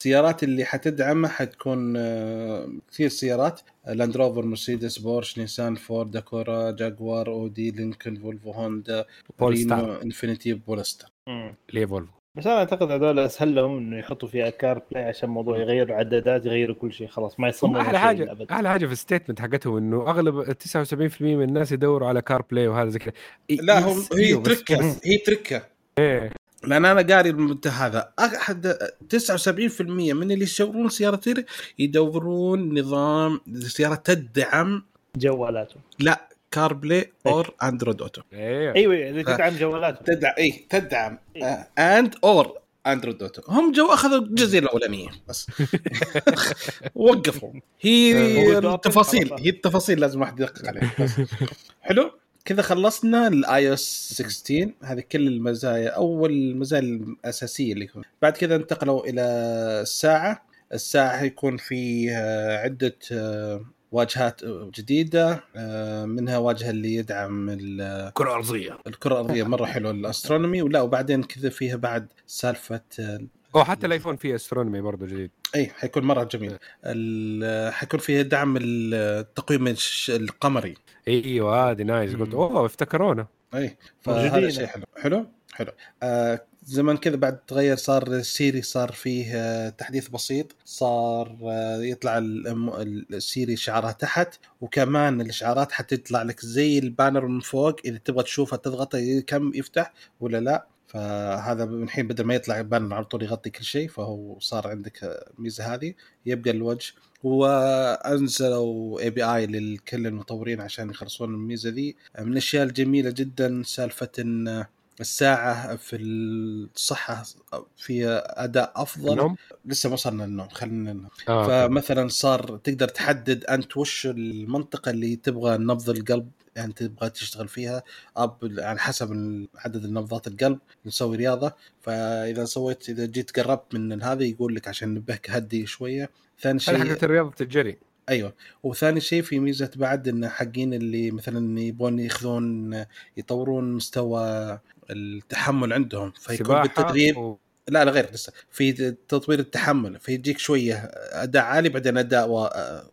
السيارات اللي حتدعمها حتكون آه، كثير سيارات لاند روفر مرسيدس بورش نيسان فورد أكورا جاكوار اودي لينكولن فولفو هوندا بولستار انفينيتي بولستار مم. ليه فولفو بس أنا أعتقد هذول أسهل لهم إنه يحطوا فيها كار بلاي عشان موضوع يغيروا عدادات يغيروا كل شيء خلاص ما يصمموا أحلى شيء حاجة. أحلى حاجة في ال statement حقتهم إنه أغلب 79% من الناس يدوروا على كار بلاي وهذا زي كذا. لا هم يس- هي تركة بس- هي تركة. إيه. لأن أنا قاري المنتهى هذا. احد 79% من اللي يشترون سيارتين يدورون نظام سيارة تدعم جوالاتهم. لا كار بلاي or اندرويد اوتو أيوه اللي تدعم جوالاتهم. تدعم اي تدعم إيه. and or اندرويد اوتو هم جو أخذوا الجزئيه الأولانية بس. وقفوا. هي أبل التفاصيل. هي التفاصيل لازم واحد يدقق عليها بس. حلو. كذا خلصنا ال iOS 16 هذه كل المزايا أول المزايا الأساسية اللي يكون. بعد كذا انتقلوا إلى الساعة. الساعة حيكون فيه عدة آه، واجهات جديدة آه، منها واجهة اللي يدعم ال- كره ارضيه الكرة الأرضية مرة حلوة ال astronomy ولا وبعدين كذا فيها بعد سالفة آه، أو حتى الآيفون فيه astronomy برضه جديد. إي حيكون مرة جميل. ال- حيكون فيها دعم التقويم الش- القمري. إيوه هذه nice. قلت. أوه افتكرونا. إي فهذا. شيء حلو. حلو؟ حلو. آه زمان كذا بعد تغير صار السيري صار فيه آه تحديث بسيط صار آه يطلع السيري شعارها تحت وكمان الاشعارات حتطلع لك زي ال banner من فوق إذا تبغى تشوفها تضغط كم يفتح ولا لا. فهذا من الحين بدل ما يطلع banner على طول يغطي كل شيء فهو صار عندك الميزه هذه. يبقى الوجه وأنزلوا API لكل المطورين عشان يخلصون الميزة ذي. من الأشياء الجميلة جدا سالفة إن الساعة في الصحة في أداء أفضل. النوم؟ لسه ما وصلنا للنوم خلينا ننام. آه. فمثلا صار تقدر تحدد أنت وش المنطقة اللي تبغى نبض القلب يعني تبغى تشتغل فيها. أب على حسب عدد النبضات القلب نسوي رياضة. فإذا سويت إذا جيت قربت من هذا يقول لك عشان نبهك هدي شوية. ثاني شيء حقت رياضة الجري. أيوه. وثاني شيء في ميزة بعد إن حقين اللي مثلا يبغون يأخذون يطورون مستوى التحمل عندهم فيكون بالتدريب و... لا لا غير لسه في تطوير التحمل فيجيك شوية أداء عالي بعدين أداء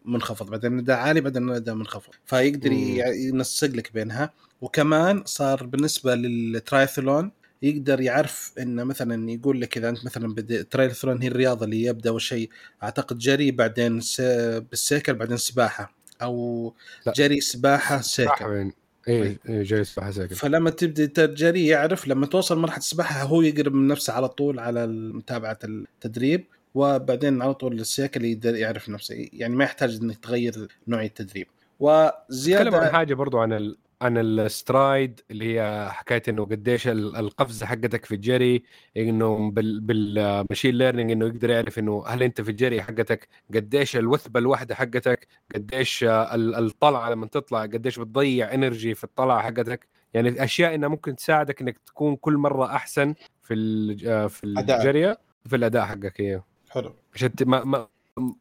منخفض بعدين أداء عالي بعدين أداء منخفض. فيقدر ينسق لك بينها. وكمان صار بالنسبة للترايثلون يقدر يعرف إنه مثلا يقول لك إذا أنت مثلا بدي الترايثلون هي الرياضة اللي يبدأ أول شيء أعتقد جري بعدين س... بالسيكل بعدين سباحة. أو لا. جري سباحة سيكل. وين؟ اي إيه جاي سباحة ساكن فلما تبدأ تجري يعرف لما توصل مرحلة السباحه هو يقرب من نفسه على طول على متابعة التدريب وبعدين على طول السيكل يقدر يعرف نفسه. يعني ما يحتاج إنك تغير نوعيه التدريب. تكلم عن وزيادة حاجة برضو عن. عن ال stride اللي هي حكاية إنه قديش ال- القفزة حقتك في الجري إنه بال بال machine learning إنه يقدر يعرف إنه هل أنت في الجري حقتك قديش الوثبة الواحدة حقتك قديش ال- الطلعة لما تطلع قديش بتضيع energy في الطلعة حقتك. يعني أشياء إنها ممكن تساعدك إنك تكون كل مرة أحسن في آه، في أداء. الجري في الأداء حقك أيوه حلو. عشان ما ما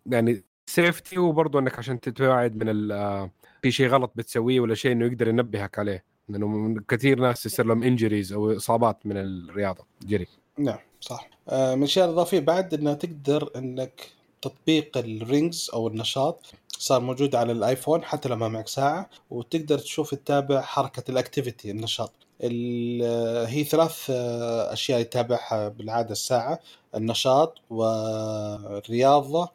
يعني safety وبرضه إنك عشان تتوعد من آه، في شيء غلط بتسويه ولا شيء إنه يقدر ينبهك عليه. لأنه كثير ناس يصير لهم injuries أو إصابات من الرياضة. جري نعم صح. آه، من الاشياء الاضافيه بعد انها تقدر إنك تطبيق ال rings أو النشاط صار موجود على الآيفون حتى لو ما معك ساعة وتقدر تشوف تتابع حركة ال activity النشاط. ال- هي ثلاث آه، أشياء يتابعها بالعادة الساعة النشاط والرياضة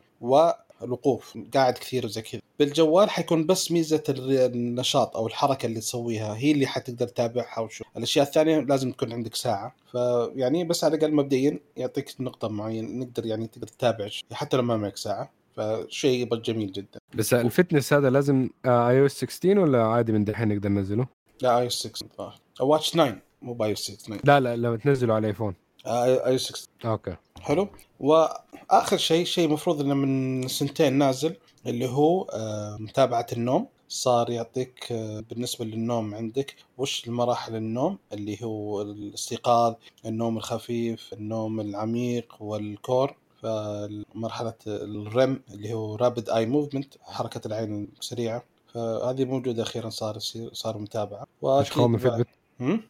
والوقوف قاعد كثير وزي كذا. بالجوال حيكون بس ميزة النشاط أو الحركة اللي تسويها هي اللي حتقدر تتابعها وشو. الأشياء الثانية لازم تكون عندك ساعة. فيعني بس على الأقل مبدئيا يعطيك نقطة معينة نقدر يعني تقدر تتابع حتى لو ما معك ساعة. فشيء جميل جدا. بس ال fitness هذا لازم iOS 16 ولا عادي من دحين نقدر ننزله؟ لا اي 6 أو واتش 9 مو باي 6 9 لا لا لما تنزله على الايفون اي 6 أوكي. حلو. وآخر شيء شيء مفروض إنه من سنتين نازل اللي هو آه، متابعة النوم. صار يعطيك آه، بالنسبة للنوم عندك وش المراحل النوم؟ اللي هو الاستيقاظ النوم الخفيف النوم العميق والكور. فمرحله الرم اللي هو رابد اي موفمنت حركة العين السريعه فهذه موجودة أخيرا صار صار متابعة. إيش خوف من فيتبت؟ هم؟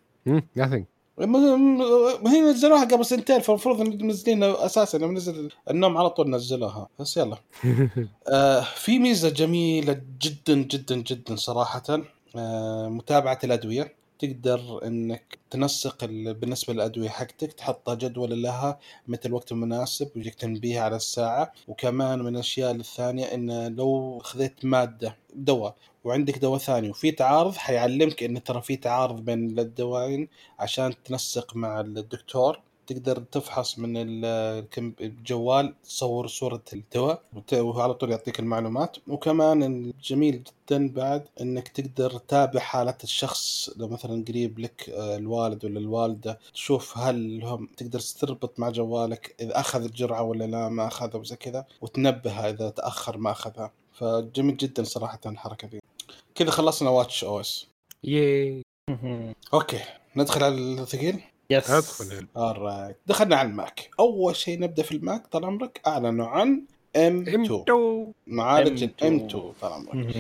هي نزلوها قبل سنتين فالمفروض منزلين أساسا لما نزل النوم على طول نزلوها. بس يلا. آه في ميزة جميلة جدا جدا جدا صراحة آه متابعة الأدوية. تقدر إنك تنسق ال- بالنسبة للأدوية حقتك تحطها جدول لها متى الوقت المناسب ويجيك تنبيه على الساعة. وكمان من الأشياء الثانية إن لو خذيت مادة دواء وعندك دواء ثاني وفي تعارض حيعلمك إن ترى في تعارض بين الدواين عشان تنسق مع الدكتور. تقدر تفحص من الجوال تصور صورة الدواء وعلى طول يعطيك المعلومات. وكمان الجميل جدا بعد إنك تقدر تتابع حالة الشخص. لو مثلا قريب لك آه، الوالد ولا الوالدة تشوف هل هم تقدر تربط مع جوالك إذا أخذ الجرعة ولا لا ما أخذها وزي كذا وتنبهه إذا تأخر ما أخذها. فجميل جدا صراحة الحركة دي كذا خلصنا watchOS yay. okay ندخل على الثقيل. yes. أدخل alright. دخلنا على الماك. أول شيء نبدأ في الماك طال عمرك أعلنوا عن M2 M2 معالج M2. ال M2 طال عمرك.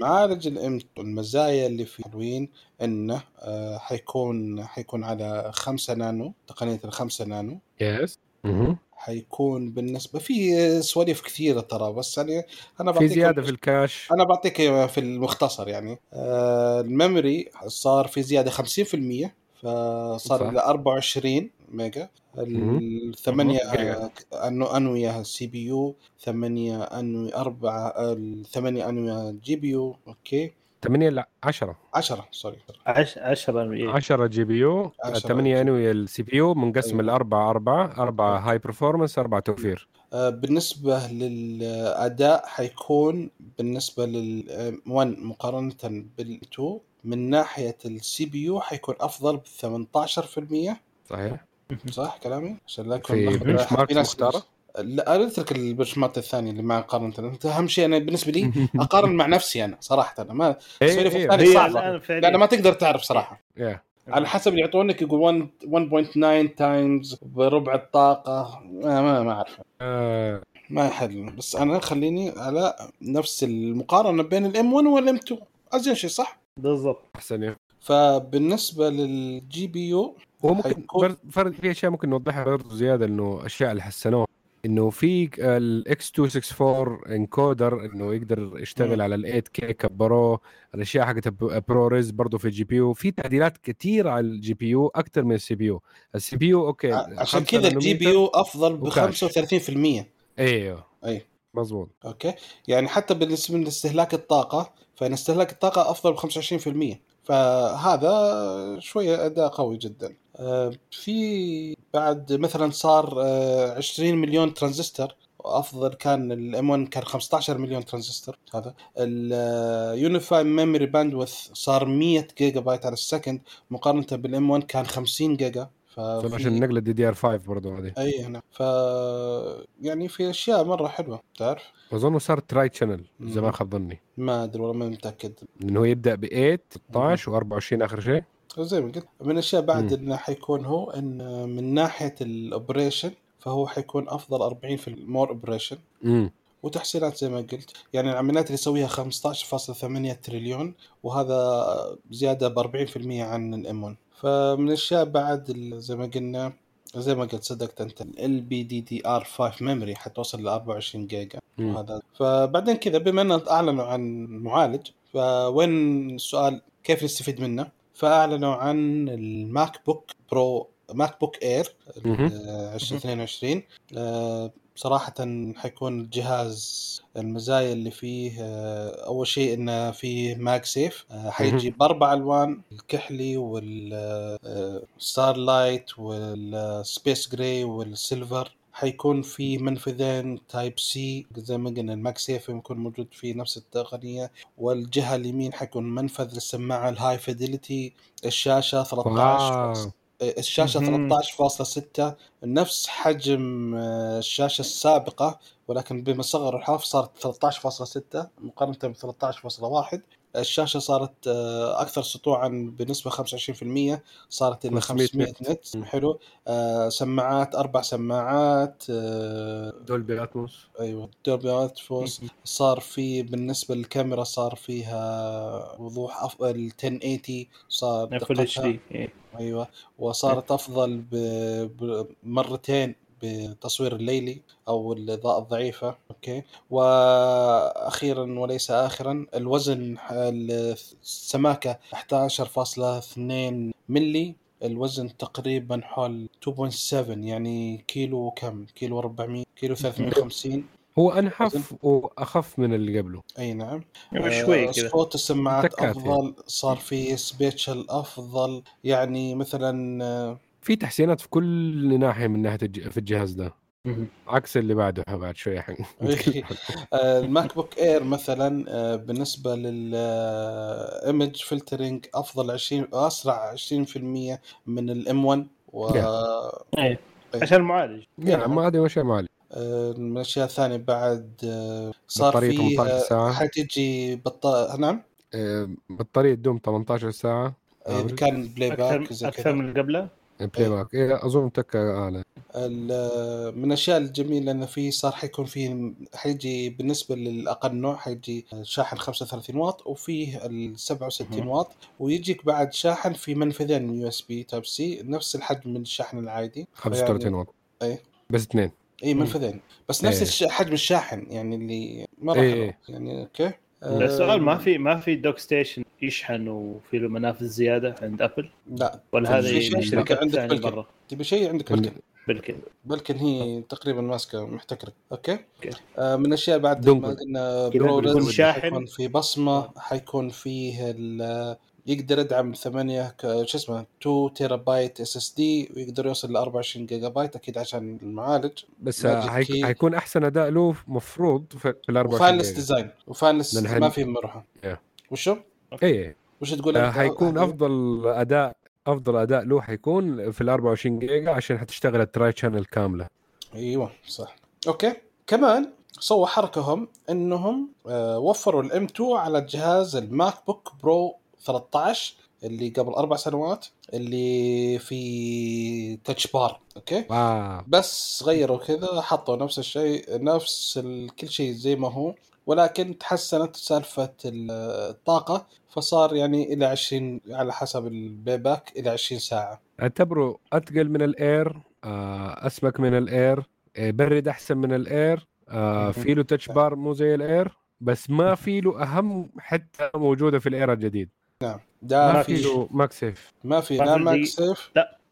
معالج ال M2 المزايا اللي فيه حلوين إنه آه حيكون حيكون على 5 نانو تقنية ال 5 نانو. yes مهم. حيكون بالنسبة في سواليف كثيرة ترى بس يعني أنا في بعطيكم زيادة في ال cache. أنا بعطيك في المختصر يعني. آه ال memory صار في زيادة 50% فصار. إلى 24 ميجا. الثمانية مهم. آه، أنو أنوية CPU ثمانية أنوية أربعة الثمانية أنوية GPU okay 8 لا 10 عشرة sorry عش 10 إيه. 10 GPU 10 8 انوي ال CPU منقسم أيوة. الأربعة أربعة أربعة high performance أربعة توفير آه، بالنسبة للأداء حيكون بالنسبة لل 1 مقارنة بال 2 من ناحية ال CPU حيكون أفضل ب 18% صحيح. صح كلامي؟ عشان لا يكون في. benchmark في ناس- مختارة؟ لا أنا أترك ال benchmark الثاني اللي مع قارنة أنت أهم شيء أنا بالنسبة لي أقارن مع نفسي أنا صراحة. أنا ما السوالف إيه، الثانية هي صعبة. الآن لأن فعليا ما تقدر تعرف صراحة. إيه. على حسب اللي يعطونك يقول 1 1.9 times بربع الطاقة. ما ما, ما أعرف. آه، ما يحل. بس أنا خليني على نفس المقارنة بين ال M1 وال M2 أزين شيء صح؟ بالضبط. أحسن يعني. فبالنسبة لل G PU حيكون- بر- فرق في أشياء ممكن نوضحها برضه زيادة إنه أشياء اللي حسنوها. إنه في ال X264 encoder إنه يقدر يشتغل. على ال 8K كبروه الأشياء حقت ProRes برضه في ال GPU في تعديلات كثير على ال GPU أكثر من ال CPU ال CPU okay عشان خمسة كذا ال GPU. أفضل ب و cache. 35% إيوه. أي. مضبوط okay. يعني حتى بالنسبة لاستهلاك الطاقة فان استهلاك الطاقة أفضل ب 25% فهذا شوية أداء قوي جدا. آه، في بعد مثلا صار آه، 20 مليون ترانزستور أفضل كان ال M1 كان 15 مليون ترانزستور هذا. ال unified memory bandwidth صار 100 جيجا بايت على ال second مقارنة بال M1 كان 50 جيجا. ففي عشان نقلة DDR5 برضه هذه. أي هنا ف يعني في أشياء مرة حلوة تعرف؟ أظن صار tri channel إذا ما. خاب ظني. ما أدري والله ما متأكد. إنه هو يبدأ ب 8 16 و24 آخر شيء. زي ما قلت من الأشياء بعد. إنه حيكون هو إن من ناحية ال operation فهو حيكون أفضل 40 في ال more operation وتحسينات زي ما قلت يعني العمليات اللي يسويها 15.8 تريليون وهذا زيادة ب 40% عن ال M 1 فمن الأشياء بعد زي ما قلنا زي ما قلت صدقت أنت ال LPDDR 5 memory حتوصل ل 24 جيجا. وهذا فبعدين كذا بما ان أعلنوا عن معالج فوين السؤال كيف نستفيد منه؟ فأعلنوا عن ال MacBook Pro MacBook Air مهم. 2022 آه، صراحة حيكون الجهاز المزايا اللي فيه آه، أول شيء إنه فيه MagSafe آه، حيجي بأربع ألوان الكحلي وال Starlight وال Space Gray وال Silver حيكون في منفذين Type-C زي ما قلنا ال MagSafe يكون موجود في نفس التقنية. والجهة اليمين حيكون منفذ للسماعة ال high fidelity الشاشة 13 wow. الشاشة مهم. 13.6 نفس حجم آه، الشاشة السابقة ولكن بما صغر الحرف صارت 13.6 مقارنة ب 13.1 الشاشة صارت آه، أكثر سطوعا بنسبة 25% صارت إلى 500 500 nit. حلو. آه، سماعات أربع سماعات آه، Dolby Atmos. أيوه Dolby Atmos صار في بالنسبة للكاميرا صار فيها وضوح افضل 1080 صار full دقتها. HD أيوه. وصارت أفضل ب- بمرتين بتصوير الليلي أو الإضاءة الضعيفة okay؟ وأخيرا وليس اخرا الوزن السماكة 11.2 ملي الوزن تقريبا حول 2.7 يعني كيلو كم كيلو 400 كيلو 350 هو انحف وأخف من اللي قبله. أي نعم. شوي آه، كذا. صوت السماعات تكات أفضل صار في spatial أفضل. يعني مثلا آه، في تحسينات في كل ناحية من ناحية الج... في الجهاز ده. عكس اللي بعده بعد شوية حق آه، ال MacBook Air مثلا آه، بالنسبة لل image filtering أفضل 20 أسرع 20% من ال M 1 و إيه. عشان المعالج يعني ما هذه اشياء آه، من الأشياء الثانية بعد آه، صار في 18 آه، ساعة. حتجي بطاريه نعم؟ آه، بطارية تدوم 18 ساعة. آه، آه، كان playback أكثر كذا. من اللي قبله؟ playback إيه أظن تكة أعلى من الأشياء الجميلة إنه في صار حيكون في حيجي بالنسبة للأقل نوع حيجي شاحن 35 واط وفيه ال 67 مهم. واط ويجيك بعد شاحن في منفذين USB Type-C نفس الحجم من الشاحن العادي 35 واط إيه. بس اثنين اي. منفذين بس نفس إيه. حجم الشاحن يعني اللي مره إيه. حلو يعني okay السؤال ما آه، في ما في dock station يشحن وفي له منافذ زيادة عند Apple لا ولا شيء من الشركات عندك. برا تبي شيء عندك عند- بلكن بلكن بلكن هي تقريبا ماسكة محتكرة okay okay. آه من الأشياء بعد. ما قلنا Pro شاحن. حيكون في بصمة حيكون فيه ال- يقدر يدعم 8 K- شو اسمه 2 تيرا بايت SSD ويقدر يوصل ل 24 جيجا بايت أكيد عشان المعالج بس. K. حيكون أحسن أداء له مفروض في ال 24 و fanless. design و fanless ما في مروحة Yeah. وشو؟ اي وش تقول آه،؟ حيكون أفضل اداء أفضل أداء له حيكون في ال 24 جيجا عشان حتشتغل ال tri channel كاملة أيوه صح okay كمان سووا حركه هم إنهم آه وفروا ال M 2 على جهاز ال MacBook Pro 13 اللي قبل أربع سنوات اللي في Touch Bar okay؟ wow. بس غيروا كذا حطوا نفس الشيء نفس. كل شيء زي ما هو. ولكن تحسنت سالفة ال- الطاقة فصار يعني إلى 20 على حسب البيباك إلى 20 ساعة. اعتبره اتقل من ال Air آه، أسمك من ال Air آه، برد أحسن من الأير. في له Touch Bar مو زي ال Air بس ما في له أهم حتة موجودة في ال Air الجديد. ده ما في له MagSafe. ما في لا ماك سيف.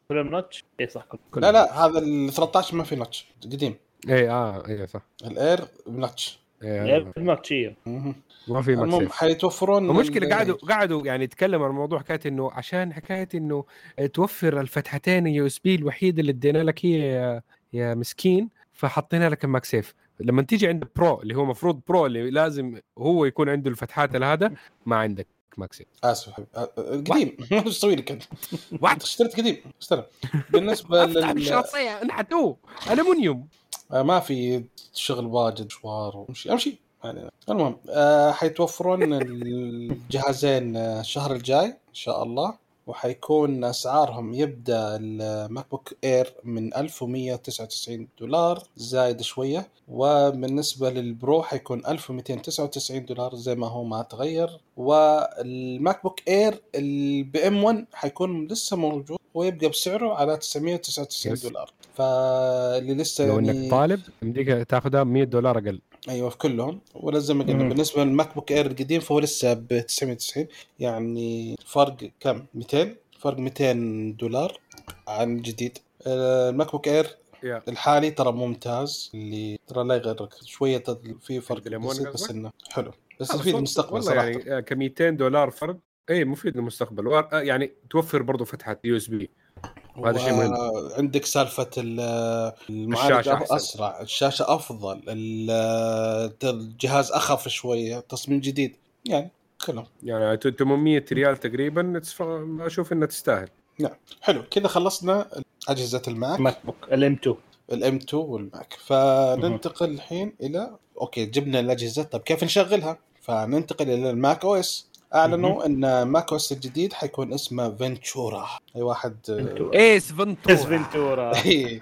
فيه الـ notch؟ اي صح كل لا لا هذا ال 13 ما في notch قديم. اي آه اي صح. ال Air notch إيه ال notch أيوه مهم. ما في المهم حيتوفرون المشكلة ال- قعدوا قعدوا يعني يتكلموا عن الموضوع حكاية إنه عشان حكاية إنه توفر الفتحتين ال USB الوحيده اللي ادينا لك هي يا, يا مسكين فحطينا لك ال MagSafe. لما تيجي عند Pro اللي هو مفروض Pro اللي لازم هو يكون عنده الفتحات هذا ما عندك. MagSafe اسف حبيبي. أه، أه، قديم. إيش أسوي لك أنت؟ اشتريت قديم. استلم بالنسبة لل الشخصيه انحتوه. الومنيوم آه، ما في شغل واجد مشوار ومشي أمشي. يعني المهم آه حيتوفرون الجهازين آه، الشهر الجاي إن شاء الله. وحيكون أسعارهم يبدأ ال MacBook Air من 1199 دولار زايد شوية. وبالنسبة لل Pro حيكون 1299 دولار زي ما هو ما تغير. وال MacBook Air ال M 1 حيكون لسه موجود ويبقى بسعره على 999 yes. دولار. فاللي لسه لو يعني انك طالب يمديك تاخذها 100 دولار أقل. أيوه في كلهم. ولا زي ما قلنا. بالنسبة لل MacBook Air القديم فهو لسه ب 990 يعني فرق كم؟ 200 فرق 200 دولار عن الجديد آه، ال MacBook Air يا. الحالي ترى ممتاز اللي ترى لا يغرك. شوية في فرق بسيط بس؟ إنه حلو. بس يفيد والله- المستقبل والله صراحة. يعني ك 200 دولار فرق اي مفيد للمستقبل. آه، يعني توفر برضه فتحة USB. وهذا شيء مهم. عندك سالفة ال- المعالج. أسرع. الشاشة أفضل. ال- الجهاز أخف شوية. تصميم جديد. يعني كلهم. يعني 800 ريال تقريبا. أشوف انها تستاهل. حلو. كذا خلصنا أجهزة الماك. ماك بوك ال M2 ال M2 والماك. فننتقل الحين إلى okay جبنا الأجهزة. طب كيف نشغلها؟ فننتقل إلى الماك OS. أعلنوا إن ماك OS الجديد حيكون اسمه Ventura. أي واحد Ventura. ايس إس Ventura Ventura. إيه.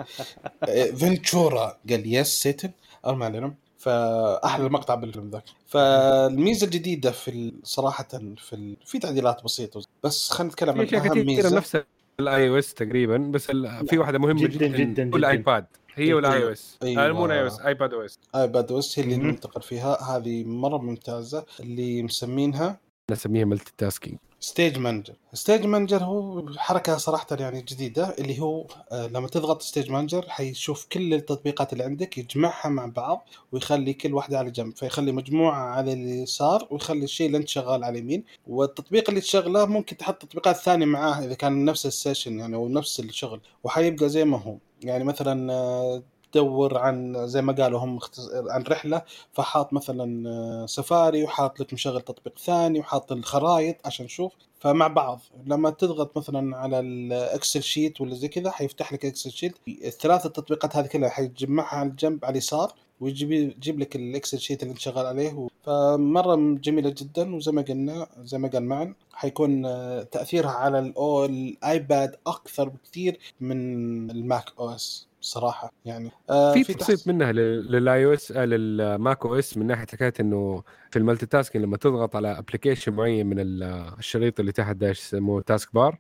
Ventura. قال يس سيتن أو ما علينا. فأحلى مقطع بالفيلم ذاك. فالميزة الجديدة في ال- صراحة في ال... في تعديلات بسيطة. بس خلينا نتكلم عن أهم كثيرة ميزة. نفس ال iOS تقريبا بس ال- في واحدة مهمة جداً جدا, جداً كل جداً. ايباد هي وال iOS أيوة. مو ال iOS. iPad OS iPad OS هي اللي. ننتقل فيها. هذه مرة ممتازة اللي مسمينها نسميها multitasking Stage Manager Stage Manager هو حركة صراحة يعني جديدة اللي هو آه، لما تضغط Stage Manager حيشوف كل التطبيقات اللي عندك يجمعها مع بعض ويخلي كل واحدة على جنب فيخلي مجموعة على اليسار ويخلي الشيء اللي انت شغال على اليمين. والتطبيق اللي تشغله ممكن تحط تطبيقات ثانية معاه إذا كان نفس ال session يعني أو نفس الشغل وحيبقى زي ما هو. يعني مثلا آه، تدور عن زي ما قالوا هم عن رحلة فحاط مثلا آه، سفاري وحاط لك مشغل تطبيق ثاني وحاط الخرائط عشان تشوف. فمع بعض لما تضغط مثلا على ال Excel sheet ولا زي كذا حيفتح لك Excel sheet. الثلاث التطبيقات هذه كلها حيجمعها على الجنب على اليسار. ويجيب يجيب لك ال Excel sheet اللي انت شغال عليه. فمرة جميلة جدا وزي ما قلنا زي ما قال معن حيكون آه، تأثيرها على الأو الايباد أكثر بكثير من الماك OS صراحة يعني آه في تبسيط منها لل iOS للماك OS من ناحية حكاية إنه في ال multitasking لما تضغط على application معين من ال- الشريط اللي تحت ده يسموه taskbar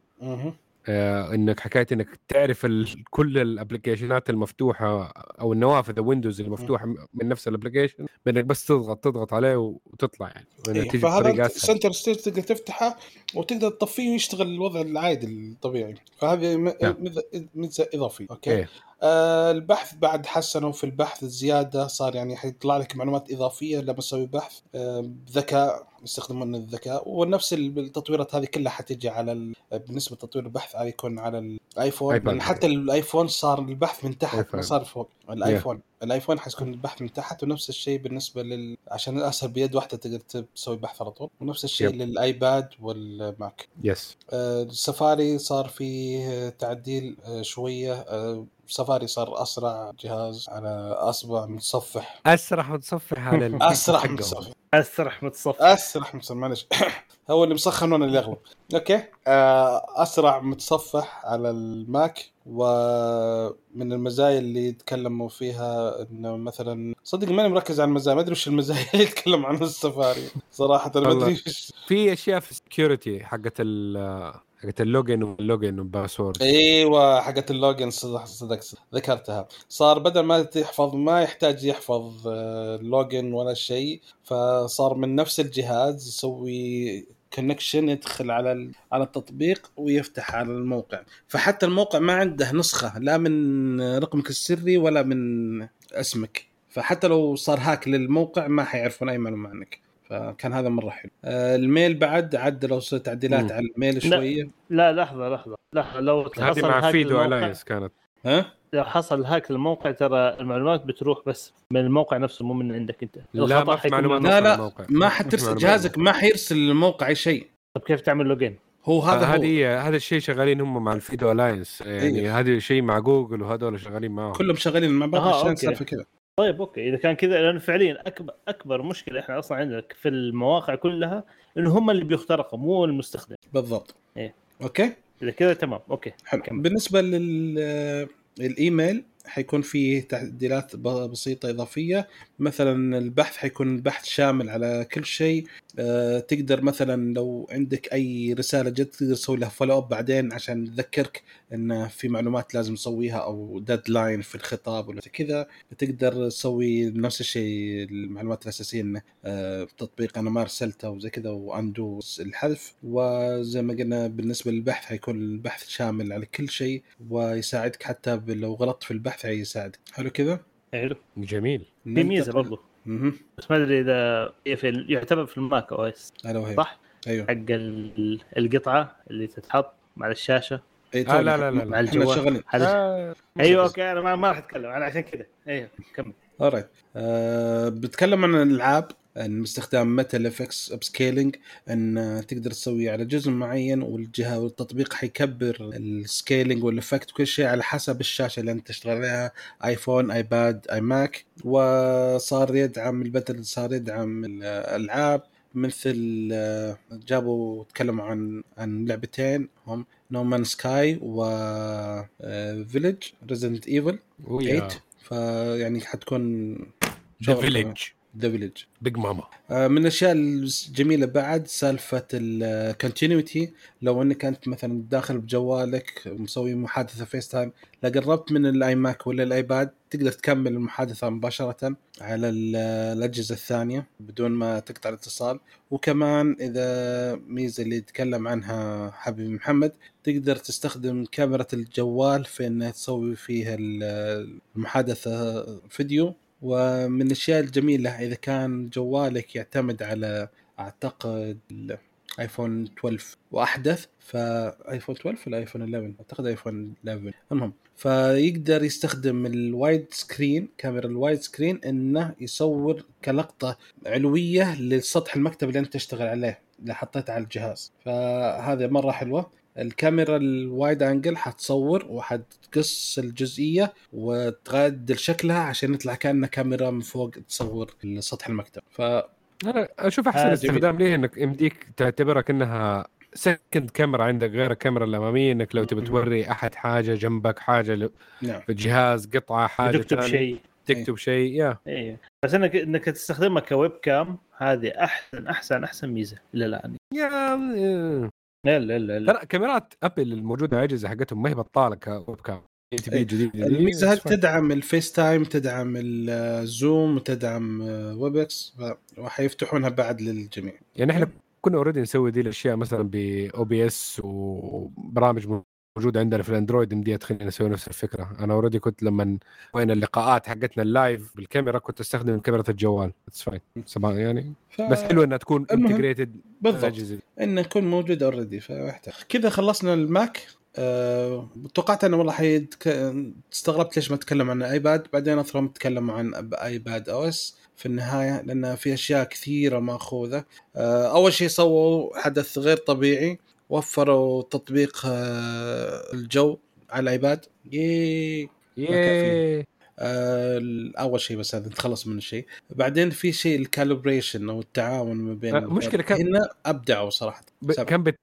إنك حكاية إنك تعرف ال- كل ال applicationات المفتوحة أو النوافذ ال windows المفتوحة من نفس ال application بإنك بس تضغط تضغط عليه وتطلع يعني. إيه، فهذا Center Stage تقدر تفتحه وتقدر تطفيه ويشتغل الوضع العادي الطبيعي. فهذه نعم. ميزة ميزة إضافية. Okay. إيه. آه البحث بعد حسنوا في البحث زياده صار يعني حيطلع لك معلومات إضافية لما تسوي بحث بذكاء يستخدمون الذكاء ونفس التطويرات هذه كلها حتيجي على ال... بالنسبة لتطوير البحث هذه يكون على. يعني حتى الايفون صار البحث من تحت ما. صار فوق الايفون الآيفون حيكون البحث من تحت ونفس الشيء بالنسبة لل عشان اسهل بيد واحدة تقدر تسوي بحث على طول ونفس الشيء yep. للآيباد والماك. Yes. آه، السفاري صار فيه تعديل آه، شوية. آه، سفاري صار أسرع جهاز على أسرع متصفح. أسرع متصفح على ال- أسرع. متصفح. أسرع متصفح. أسرع متصفح معلش. هو اللي مسخن وأنا اللي اغلب okay؟ آه، أسرع متصفح على الماك. ومن المزايا اللي يتكلموا فيها انه مثلا صدق ماني مركز على المزايا ما أدري وش المزايا اللي يتكلم عنها السفاري. صراحة ما. أدري وش في أشياء في ال security حقت ال حقت ال login وال login وال password. أيوه حقت ال login صدق صدق. ذكرتها. صار بدل ما تحفظ ما يحتاج يحفظ آه، ال login ولا شيء فصار من نفس الجهاز يسوي connection يدخل على ال- على التطبيق ويفتح على الموقع. فحتى الموقع ما عنده نسخة لا من رقمك السري ولا من اسمك. فحتى لو صار hack للموقع ما حيعرفون أي معلومة عنك. فكان هذا مرة حلو. آه، ال mail بعد عدلوا تعديلات. على ال mail. شوية. لا لحظة لحظة لحظة. لو هذه مع هاك FIDO Alliance كانت. ها؟ لو حصل hack للموقع ترى المعلومات بتروح بس من الموقع نفسه مو من عندك أنت. لا ما في معلومات من- لا لا الموقع. ما حترسل. جهازك ما حيرسل للموقع أي شيء. طب كيف تعمل login؟ هو هذا هذه هذا الشيء شغالين هم مع ال FIDO Alliance يعني أيوه. هذا شيء مع جوجل وهذول شغالين معاهم كلهم شغالين مع بعض أها، عشان في كذا. طيب okay. إذا كان كذا لأنه فعليا اكبر أكبر مشكلة إحنا أصلا عندنا في المواقع كلها انه هم اللي بيخترقوا مو المستخدم. بالضبط. إيه. Okay؟ إذا كذا تمام. Okay حلو. كمل. بالنسبة لل الإيميل حيكون فيه تعديلات بسيطة إضافية. مثلا البحث حيكون البحث شامل على كل شيء. أه تقدر مثلا لو عندك أي رسالة جت تقدر تسوي لها follow up بعدين عشان تذكرك إن في معلومات لازم تسويها أو deadline في الخطاب ولا كذا. تقدر تسوي نفس الشيء المعلومات الأساسية إنه أه تطبيق أنا ما أرسلته وزي كذا و undo الحذف. وزي ما قلنا بالنسبة للبحث حيكون البحث شامل على كل شيء ويساعدك حتى لو غلطت في البحث حيساعدك حلو كذا؟ حلو. جميل. في ميزه برضو. أها بس ما أدري إذا في يعتبر في الماك OS. الا وهي صح؟ أيوه. حق ال- القطعة اللي تتحط على الشاشة. اي آه لا لا لا, مع الجوال. شغالين آه. أيوه okay أنا ما, ما راح أتكلم. أنا عشان كذا أيوه كمل. Alright أه بتكلم عن الألعاب. أن باستخدام Metal FX upscaling أن تقدر تسوي على جزء معين والجهة والتطبيق حيكبر ال scaling وال effect وكل شيء على حسب الشاشة اللي أنت تشتغل عليها ايفون ايباد iMac وصار يدعم ال Metal صار يدعم الألعاب مثل جابوا تكلموا عن عن لعبتين هم No Man's Sky و Village Resident Evil ويا 8 فيعني حتكون ذا فيلج ذا فيلج بيج ماما من الأشياء الجميلة بعد سالفة ال Continuity لو إنك أنت مثلا داخل بجوالك مسوي محادثة FaceTime لا قربت من ال iMac ولا الآيباد تقدر تكمل المحادثة مباشرة على ال- الأجهزة الثانية بدون ما تقطع الاتصال. وكمان إذا ميزة اللي يتكلم عنها حبيبي محمد تقدر تستخدم كاميرا الجوال في إنها تسوي فيها ال- المحادثة فيديو. ومن الأشياء الجميلة إذا كان جوالك يعتمد على أعتقد الايفون 12 وأحدث فايفون 12 ولا ايفون 11 أعتقد ايفون 11 المهم فيقدر يستخدم ال wide screen كاميرا ال wide screen إنه يصور كلقطة علوية لسطح المكتب اللي أنت تشتغل عليه اللي حطيته على الجهاز. فهذا مرة حلوة. الكاميرا ال wide angle حتصور وحتقص الجزئية وتعدل شكلها عشان يطلع كأنه كاميرا من فوق تصور سطح المكتب. ف أنا أشوف أحسن آه، استخدام ليه إنك يمديك تعتبرها كانها second camera عندك غير الكاميرا الأمامية إنك لو تبي توري أحد حاجة جنبك حاجة ل- نعم. في الجهاز قطعة حاجة تكتب شيء. تكتب شيء يا. أيوه بس انك إنك تستخدمها ك webcam هذه احسن احسن أحسن ميزة إلى الآن. يا. لا لا لا, لا. ترى كاميرات أبل الموجودة على الأجهزة حقتهم ما هي بطالة ك webcam. تبي إيه. جديد الميزة هذه تدعم ال FaceTime تدعم ال Zoom وتدعم Webex وحيفتحونها بعد للجميع. يعني إحنا كنا already نسوي دي الأشياء مثلا ب OBS وبرامج موجودة عندنا في الأندرويد يمديها تخلينا نسوي نفس الفكرة. أنا already كنت لما وين اللقاءات حقتنا ال live بالكاميرا كنت أستخدم كاميرا الجوال. it's fine يعني ف... بس حلو إنها تكون integrated بالضبط. انه يكون موجود already فيحتاج كذا خلصنا الماك. أه... توقعت انه والله حيتك... استغربت ليش ما اتكلم عن ايباد بعدين أثرهم اتكلم عن iPadOS في النهاية لأن في أشياء كثيرة مأخوذة. أه... أول شيء سووا حدث غير طبيعي. وفروا تطبيق أه... الجو على الآيباد. yay yay آه، أول شيء بس هذا نتخلص من الشيء. بعدين في شيء ال collaboration أو التعاون ما بين آه، مشكلة كان- هنا أبدعوا صراحة. ب... كان بت...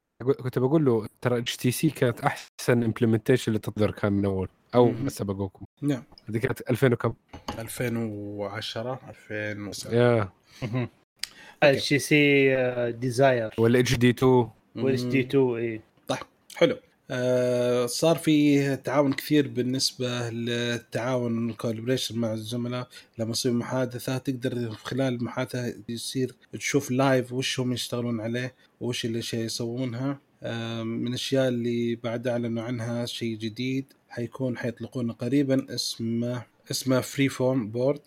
كنت بقول له ترى HTC كانت أحسن implementation للتطبيق كان من أول أو مهم. سبقوكم نعم. هذه كانت 2000 وكم؟ 2010 2009 يا HTC Desire ولا اتش دي 2 والاتش دي 2 إي. حلو. آه صار في تعاون كثير بالنسبة للتعاون وال collaboration مع الزملاء لما يصير محادثة تقدر خلال المحادثة يصير تشوف live وش هم يشتغلون عليه وش الاشياء يسوونها. آه من الأشياء اللي بعد أعلنوا عنها شيء جديد حيكون حيطلقونه قريبا اسمه اسمه Freeform board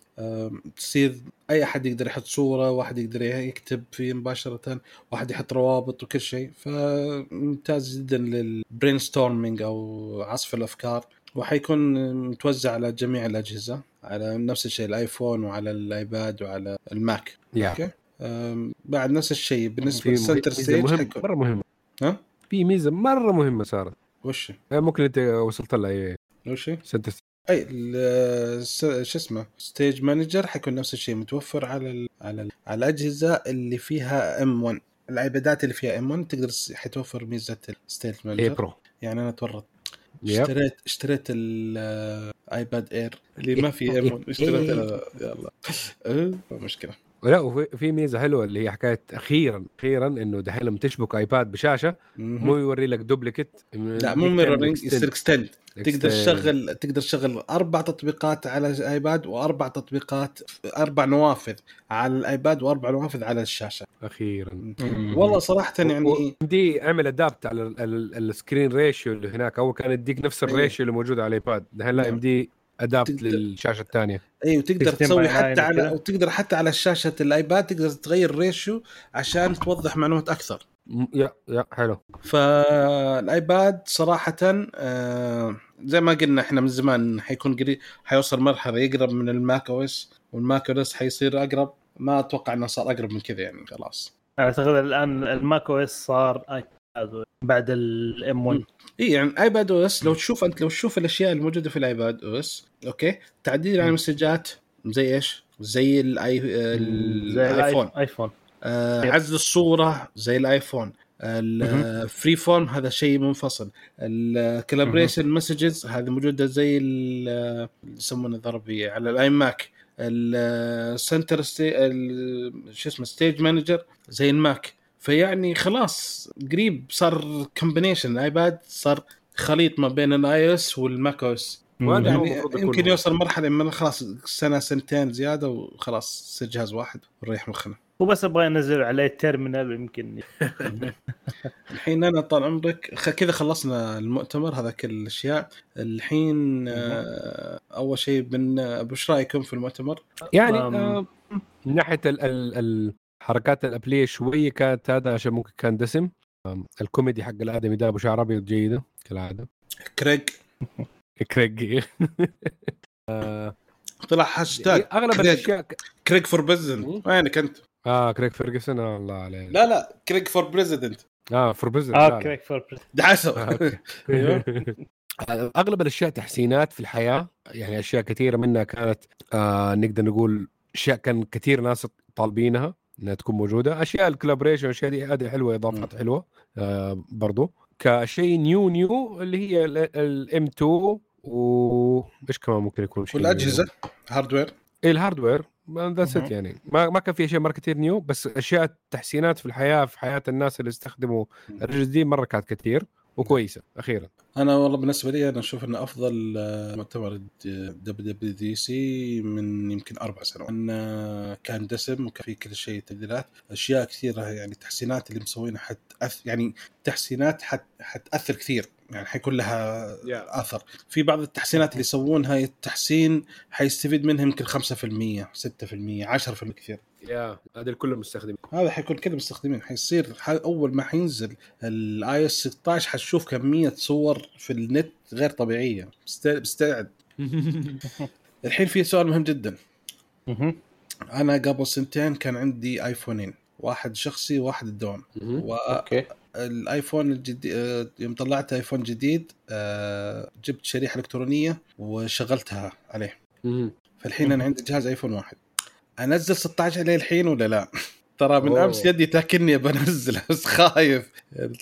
تصير أي أحد يقدر يحط صورة واحد يقدر يكتب فيه مباشرة واحد يحط روابط وكل شيء. فممتاز جدا لل brainstorming أو عصف الأفكار. وحيكون متوزع على جميع الأجهزة على نفس الشيء الآيفون وعلى الآيباد وعلى الماك. yeah okay؟ بعد نفس الشيء بالنسبة لل Center Stage مهم مرة مهمة. ها؟ في ميزة مرة مهمة صارت. وش؟ آه، ممكن أنت وصلت لها إيه. وش؟ center أي شو اسمه Stage Manager حيكون نفس الشيء متوفر على ال على ال على الأجهزة اللي فيها M 1 الايبادات اللي فيها M 1 تقدر حتوفر ميزة ال Stage اي Manager bro يعني أنا تورط. yep. اشتريت اشتريت الايباد Air اللي ما في M 1 اشتريت يلا. أه، مشكلة. لا وفي في ميزة حلوة اللي هي حكاية أخيرا أخيرا إنه دحين لما تشبك آيباد بشاشة. مو يوري لك duplicate لا مو mirroring يصير extend تقدر تشغل تقدر تشغل أربع تطبيقات على الايباد وأربع تطبيقات أربع نوافذ على الآيباد وأربع نوافذ على الشاشة. أخيرا. والله صراحة يعني دي عمل adapt على ال- ال- ال screen ratio اللي هناك اول كان يديك نفس. ال ratio اللي موجود على الايباد دحين لا نعم. ام دي adapt تقدر- للشاشة الثانية. أيوه تقدر 16 تسوي حتى 9 على. وتقدر حتى على شاشه الآيباد تقدر تغير ratio عشان توضح معلومات أكثر. yeah yeah حلو. فالآيباد صراحة آه، زي ما قلنا إحنا من زمان حيكون قريب حيوصل مرحلة يقرب من ال macOS وال macOS حيصير أقرب. ما أتوقع إنه صار أقرب من كذا يعني خلاص. أعتقد الآن ال macOS صار بعد ال M 1 اي يعني iPadOS لو تشوف أنت لو تشوف الأشياء الموجودة في ال iPadOS okay؟ تعديل على المسجات زي إيش؟ زي الاي زي الايفون ايفون آه. عزل الصورة زي الايفون ال Freeform هذا شيء منفصل. ال collaboration messages هذه موجودة زي يسمونه ضربي على ال iMac ال center شو اسمه Stage Manager زي الماك فيعني خلاص قريب صار combination الايباد صار خليط ما بين ال iOS وال macOS يعني يمكن. يوصل مرحلة من خلاص سنة سنتين زيادة وخلاص يصير جهاز واحد ونريح مخنا هو بس أبغى ينزل عليه terminal يمكن الحين أنا طال عمرك خ- كذا خلصنا المؤتمر هذا كل الأشياء الحين آه، أول شيء بن آه، وش رأيكم في المؤتمر؟ يعني. آه من ناحية ال ال الحركات الابليه شوية كانت هذا عشان ممكن كان دسم. الكوميدي حق الآدمي ده أبو شعر أبيض جيدة كالعادة. كريج كريج طلع هاشتاج أغلب كريج. الأشياء ك... كريج for president وينك أنت؟ آه كريج فيرجسون آه الله عليه لا لا كريج فور بريزدنت آه for business آه كريج for دعسه أوكي. أغلب الأشياء تحسينات في الحياة يعني أشياء كثيرة منها كانت آه نقدر نقول أشياء كان كثير ناس طالبينها. إنها تكون موجودة. أشياء ال collaboration والاشياء دي هذه حلوة اضافات حلوة آه برضو. كشيء new new اللي هي ال M 2 و إيش كمان ممكن يكون شيء والأجهزة؟ hardware إيه ال hardware that's مهم. يعني. ما ما كان في أشياء مرة كثير new بس أشياء تحسينات في الحياة في حياة الناس اللي استخدموا الرجل دي مرة كانت كثير وكويسة أخيرا. أنا والله بالنسبة لي أنا أشوف إنه أفضل آه، مؤتمر WWDC من يمكن أربع سنوات. إنه كان دسم وكان في كل شيء تبديلات. أشياء كثيرة يعني تحسينات اللي مسوينها حتأث يعني تحسينات حت حتأثر كثير. يعني حيكون لها Yeah. أثر. في بعض التحسينات اللي يسوونها التحسين حيستفيد منها يمكن 5% 6% 10% كثير. yeah هذا الكل المستخدمين. هذا حيكون كذا مستخدمين. حيصير ح- أول ما حينزل ال iOS 16 حتشوف كمية صور في النت غير طبيعية. بست- بستعد. الحين في سؤال مهم جدا. أنا قبل سنتين كان عندي ايفونين واحد شخصي وواحد الدوام. أوكي. والايفون الجديد يوم طلعت ايفون جديد آه، جبت شريحة إلكترونية وشغلتها عليه. فالحين أنا عندي جهاز ايفون واحد. أنزل 16 عليه الحين ولا لا؟ ترى من أوه. أمس يدي تاكلني بنزلة بس خايف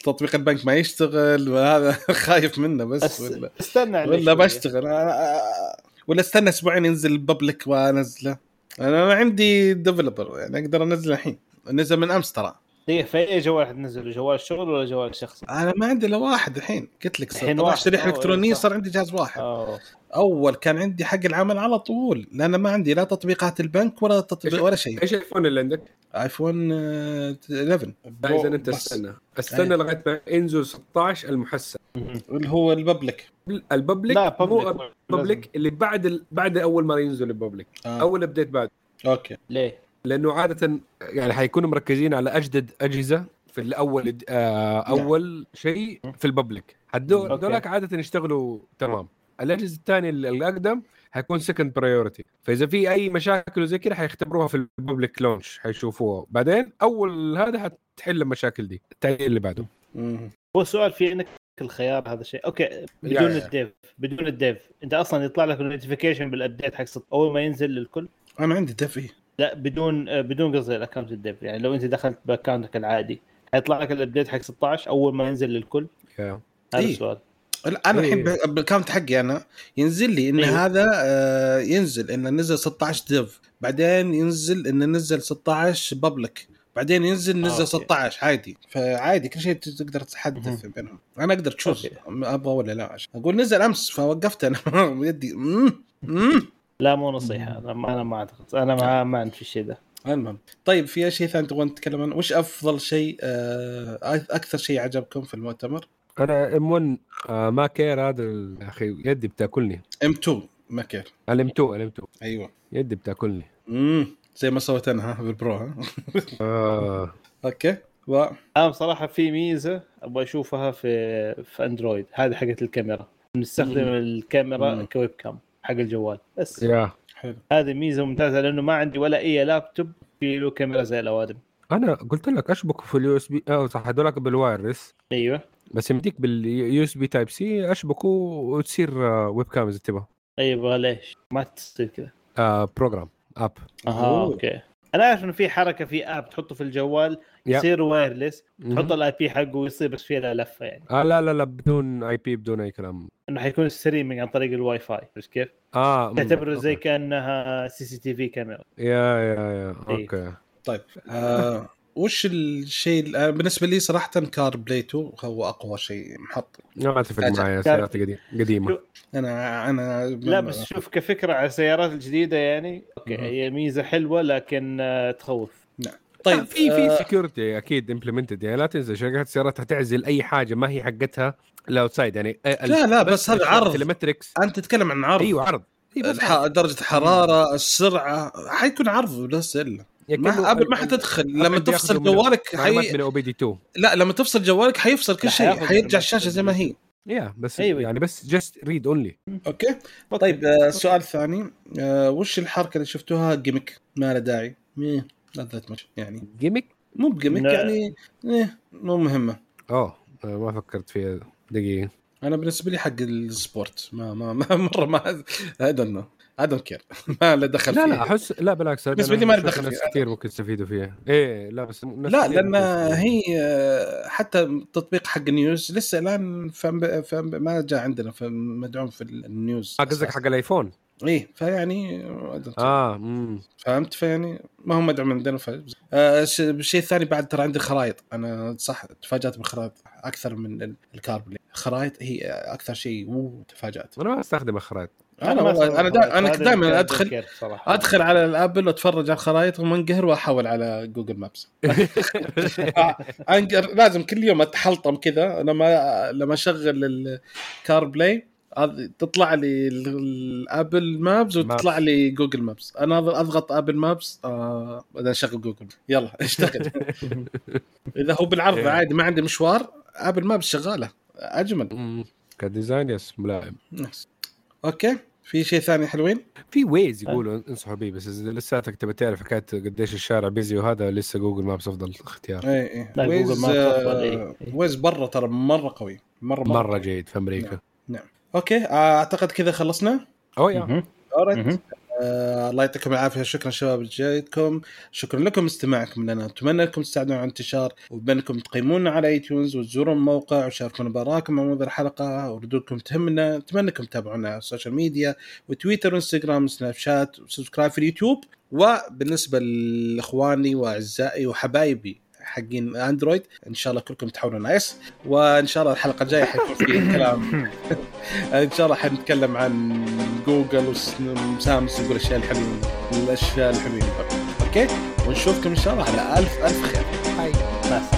تطبيق البنك ما يشتغل وهذا خايف منه بس بس ولا استنى عليه ولا. بشتغل أنا- ولا استنى أسبوعين ينزل ال public وأنزله أنا عندي developer يعني أقدر أنزله الحين نزل من أمس ترى دقيقة في أي جوال حتنزله جوال الشغل ولا جوال الشخصي؟ أنا ما عندي إلا واحد الحين قلت لك الحين واحد. شريحة أوه، إلكترونية. صار عندي جهاز واحد. اوه أول كان عندي حق العمل على طول لأن ما عندي لا تطبيقات البنك ولا تطبيق ولا شيء. إيش الفون اللي عندك؟ آيفون آه، 11 لا إذا أنت بس. استنى. استنى لغاية ما ينزل 16 المحسن. اللي هو ال public. ال public؟ لا ال public اللي بعد ال... بعد أول ما ينزل ال public. آه. أول update بعد. أوكي. ليه؟ لأنه عادة يعني حيكونوا مركزين على أجدد أجهزة في الأول آه أول شيء في ال public. هذولك عادة يشتغلوا تمام. الأجهزة الثانية الأقدم حيكون second priority فإذا في أي مشاكل وزي كذا حيختبروها في ال public launch حيشوفوها. بعدين أول هذا حتحل المشاكل دي التعديل اللي بعده. مم. هو السؤال في عندك الخيار هذا الشيء. أوكي بدون yeah. ال dev بدون ال dev أنت أصلا يطلع لك ال notification بال update حق أول ما ينزل للكل؟ أنا عندي dev لا بدون آه، بدون قصدي ال account ال dev يعني لو انت دخلت باكونتك العادي حيطلع لك ال update حق 16 أول ما ينزل للكل. هذا إيه. السؤال لا، أنا إيه. الحين ب- بال account حقي أنا ينزل لي إن أيوه. هذا آه، ينزل انه نزل 16 dev بعدين ينزل انه نزل 16 public بعدين ينزل نزل أوكي. 16 عادي فعادي كل شيء تقدر تحدث بينهم أنا أقدر أوكي. أبغى ولا لا عشان أقول نزل أمس فوقفت أنا بيدي مم، مم. لا مو نصيحة. أنا ما أنا ما أعتقد. أنا ما ما عندي في الشيء ده. المهم. طيب في شيء ثاني تبغون نتكلم عنه؟ وش أفضل شيء آه، أكثر شيء عجبكم في المؤتمر؟ أنا إم 1 آه ما كير هذا ال- يا أخي يدي بتاكلني. إم 2 ماكير الام 2 الام 2 أيوه. يدي بتاكلني. امم زي ما سويت أنا ها بال Pro ها. آه. أوكي. و... أنا بصراحة في ميزة أبغى أشوفها في في أندرويد. هذه حقت الكاميرا. نستخدم. الكاميرا. ك web cam. حق الجوال. بس. yeah. حلو. هذه ميزة ممتازة لأنه ما عندي ولا أي لابتوب في له كاميرا زي الأوادم. أنا قلت لك أشبك في ال USB آه صح هذولك بال wireless. أيوه. بس يمديك بال USB type C أشبكه وتصير آه، web cam إذا تبغى. أيوه ليش؟ ما تصير كذا. آه program app أها أوه. أوكي. أنا عارف إنه في حركة في app تحطه في الجوال. يصير wireless. تحط ال IP حقه ويصير بس فيها لفة يعني آه لا لا لا بدون IP بدون أي كلام إنه حيكون streaming عن طريق الواي فاي عرفت كيف؟ آه. تعتبره زي. كأنها CCTV كاميرا yeah yeah yeah. أوكي طيب آه وش الشيء آه، بالنسبة لي صراحة CarPlay 2 هو أقوى شيء محط. ما تفرق أجل. معي سيارات قديم- قديمة. شو- أنا أنا لا بس شوف كفكرة على السيارات الجديدة يعني أوكي. هي ميزة حلوة لكن آه، تخوف. طيب طيب في في آه، security أكيد implemented يعني لا تنسى شركات السيارات حتعزل أي حاجة ما هي حقتها ال outside يعني. لا لا بس هذا عرض. أنت تتكلم عن عرض. أيوه عرض. درجة الحراره السرعة حيكون عرض بس إلا. ما قبل ما حتدخل لما تفصل جوالك حي... من أو بي دي 2 لا لما تفصل جوالك حيفصل كل شيء حيرجع الشاشة زي ما هي. يا بس أيوة. يعني بس جست ريد اونلي أوكي. طيب آه، السؤال الثاني آه، وش الحركة اللي شفتوها؟ جيمك ما له داعي. مية. لا ذات ماتش يعني جيمك مو بجيمك لا. يعني إيه مو مهمة. آه، ما فكرت فيها. دقيقة. أنا بالنسبة لي حق السبورت. ما ما, ما مرة ما نو اي دونت كير ما له دخل لا فيه. لا احس لا بالعكس أنا لي ما أشوف ندخل ناس. كثير ممكن يستفيدوا فيها. إيه لا بس لا لأن. هي آه، حتى التطبيق حق ال news لسه الآن فم فم ما جاء عندنا مدعوم في ال news آه قصدك حق الآيفون؟ إيه فيعني. آه امم فهمت؟ فيعني ما هو مدعوم عندنا. ف... آه الش- الشيء الثاني بعد ترى عندي خرائط أنا صح تفاجأت بالخرائط أكثر من ال- ال CarPlay الخرائط هي أكثر شيء مو تفاجأت. أنا ما أستخدم الخرائط. أنا والله أنا دا. أنا دائما أدخل. ادخل على ال Apple وأتفرج على الخرائط ومنقهر واحول على Google Maps انقر لازم كل يوم أتحلطم كذا لما لما أشغل ال CarPlay تطلع لي ال- ال Apple Maps وتطلع لي Google Maps أنا أضغط Apple Maps آه أشغل جوجل يلا اشتغل إذا هو بالعرض إيه. عادي ما عندي مشوار Apple Maps شغالة أجمل. ك design yes ملائم nice. Okay. في شيء ثاني حلوين؟ في Waze يقولوا انصحوا به بس إذا لساتك تبي تعرف حكاية قديش الشارع busy وهذا لسه Google Maps أفضل اختيار. اي اي Waze آه، إيه. Waze برا ترى مرة قوي مرة مرة, مرة جيد في أمريكا. Okay آه، أعتقد كذا خلصنا؟ oh yeah. آه الله يعطيكم العافية. شكرا شباب جيتكم شكرا لكم استماعكم لنا. أتمنى انكم تساعدونا على الانتشار وبأنكم تقيمونا على iTunes وتزوروا الموقع وشاركونا بآرائكم عن موضوع الحلقة وردودكم تهمنا. أتمنى انكم تتابعونا على ال social media وتويتر وانستغرام وسناب شات و subscribe في اليوتيوب. وبالنسبة لإخواني وأعزائي وحبايبي حقين اندرويد. إن شاء الله كلكم تحولون iOS وإن شاء الله الحلقة الجاية حيكون في كلام. إن شاء الله حنتكلم عن جوجل وسامسونج والأشياء الحلوين. الأشياء الحلوين. Okay؟ ونشوفكم إن شاء الله على الف ألف خير. مع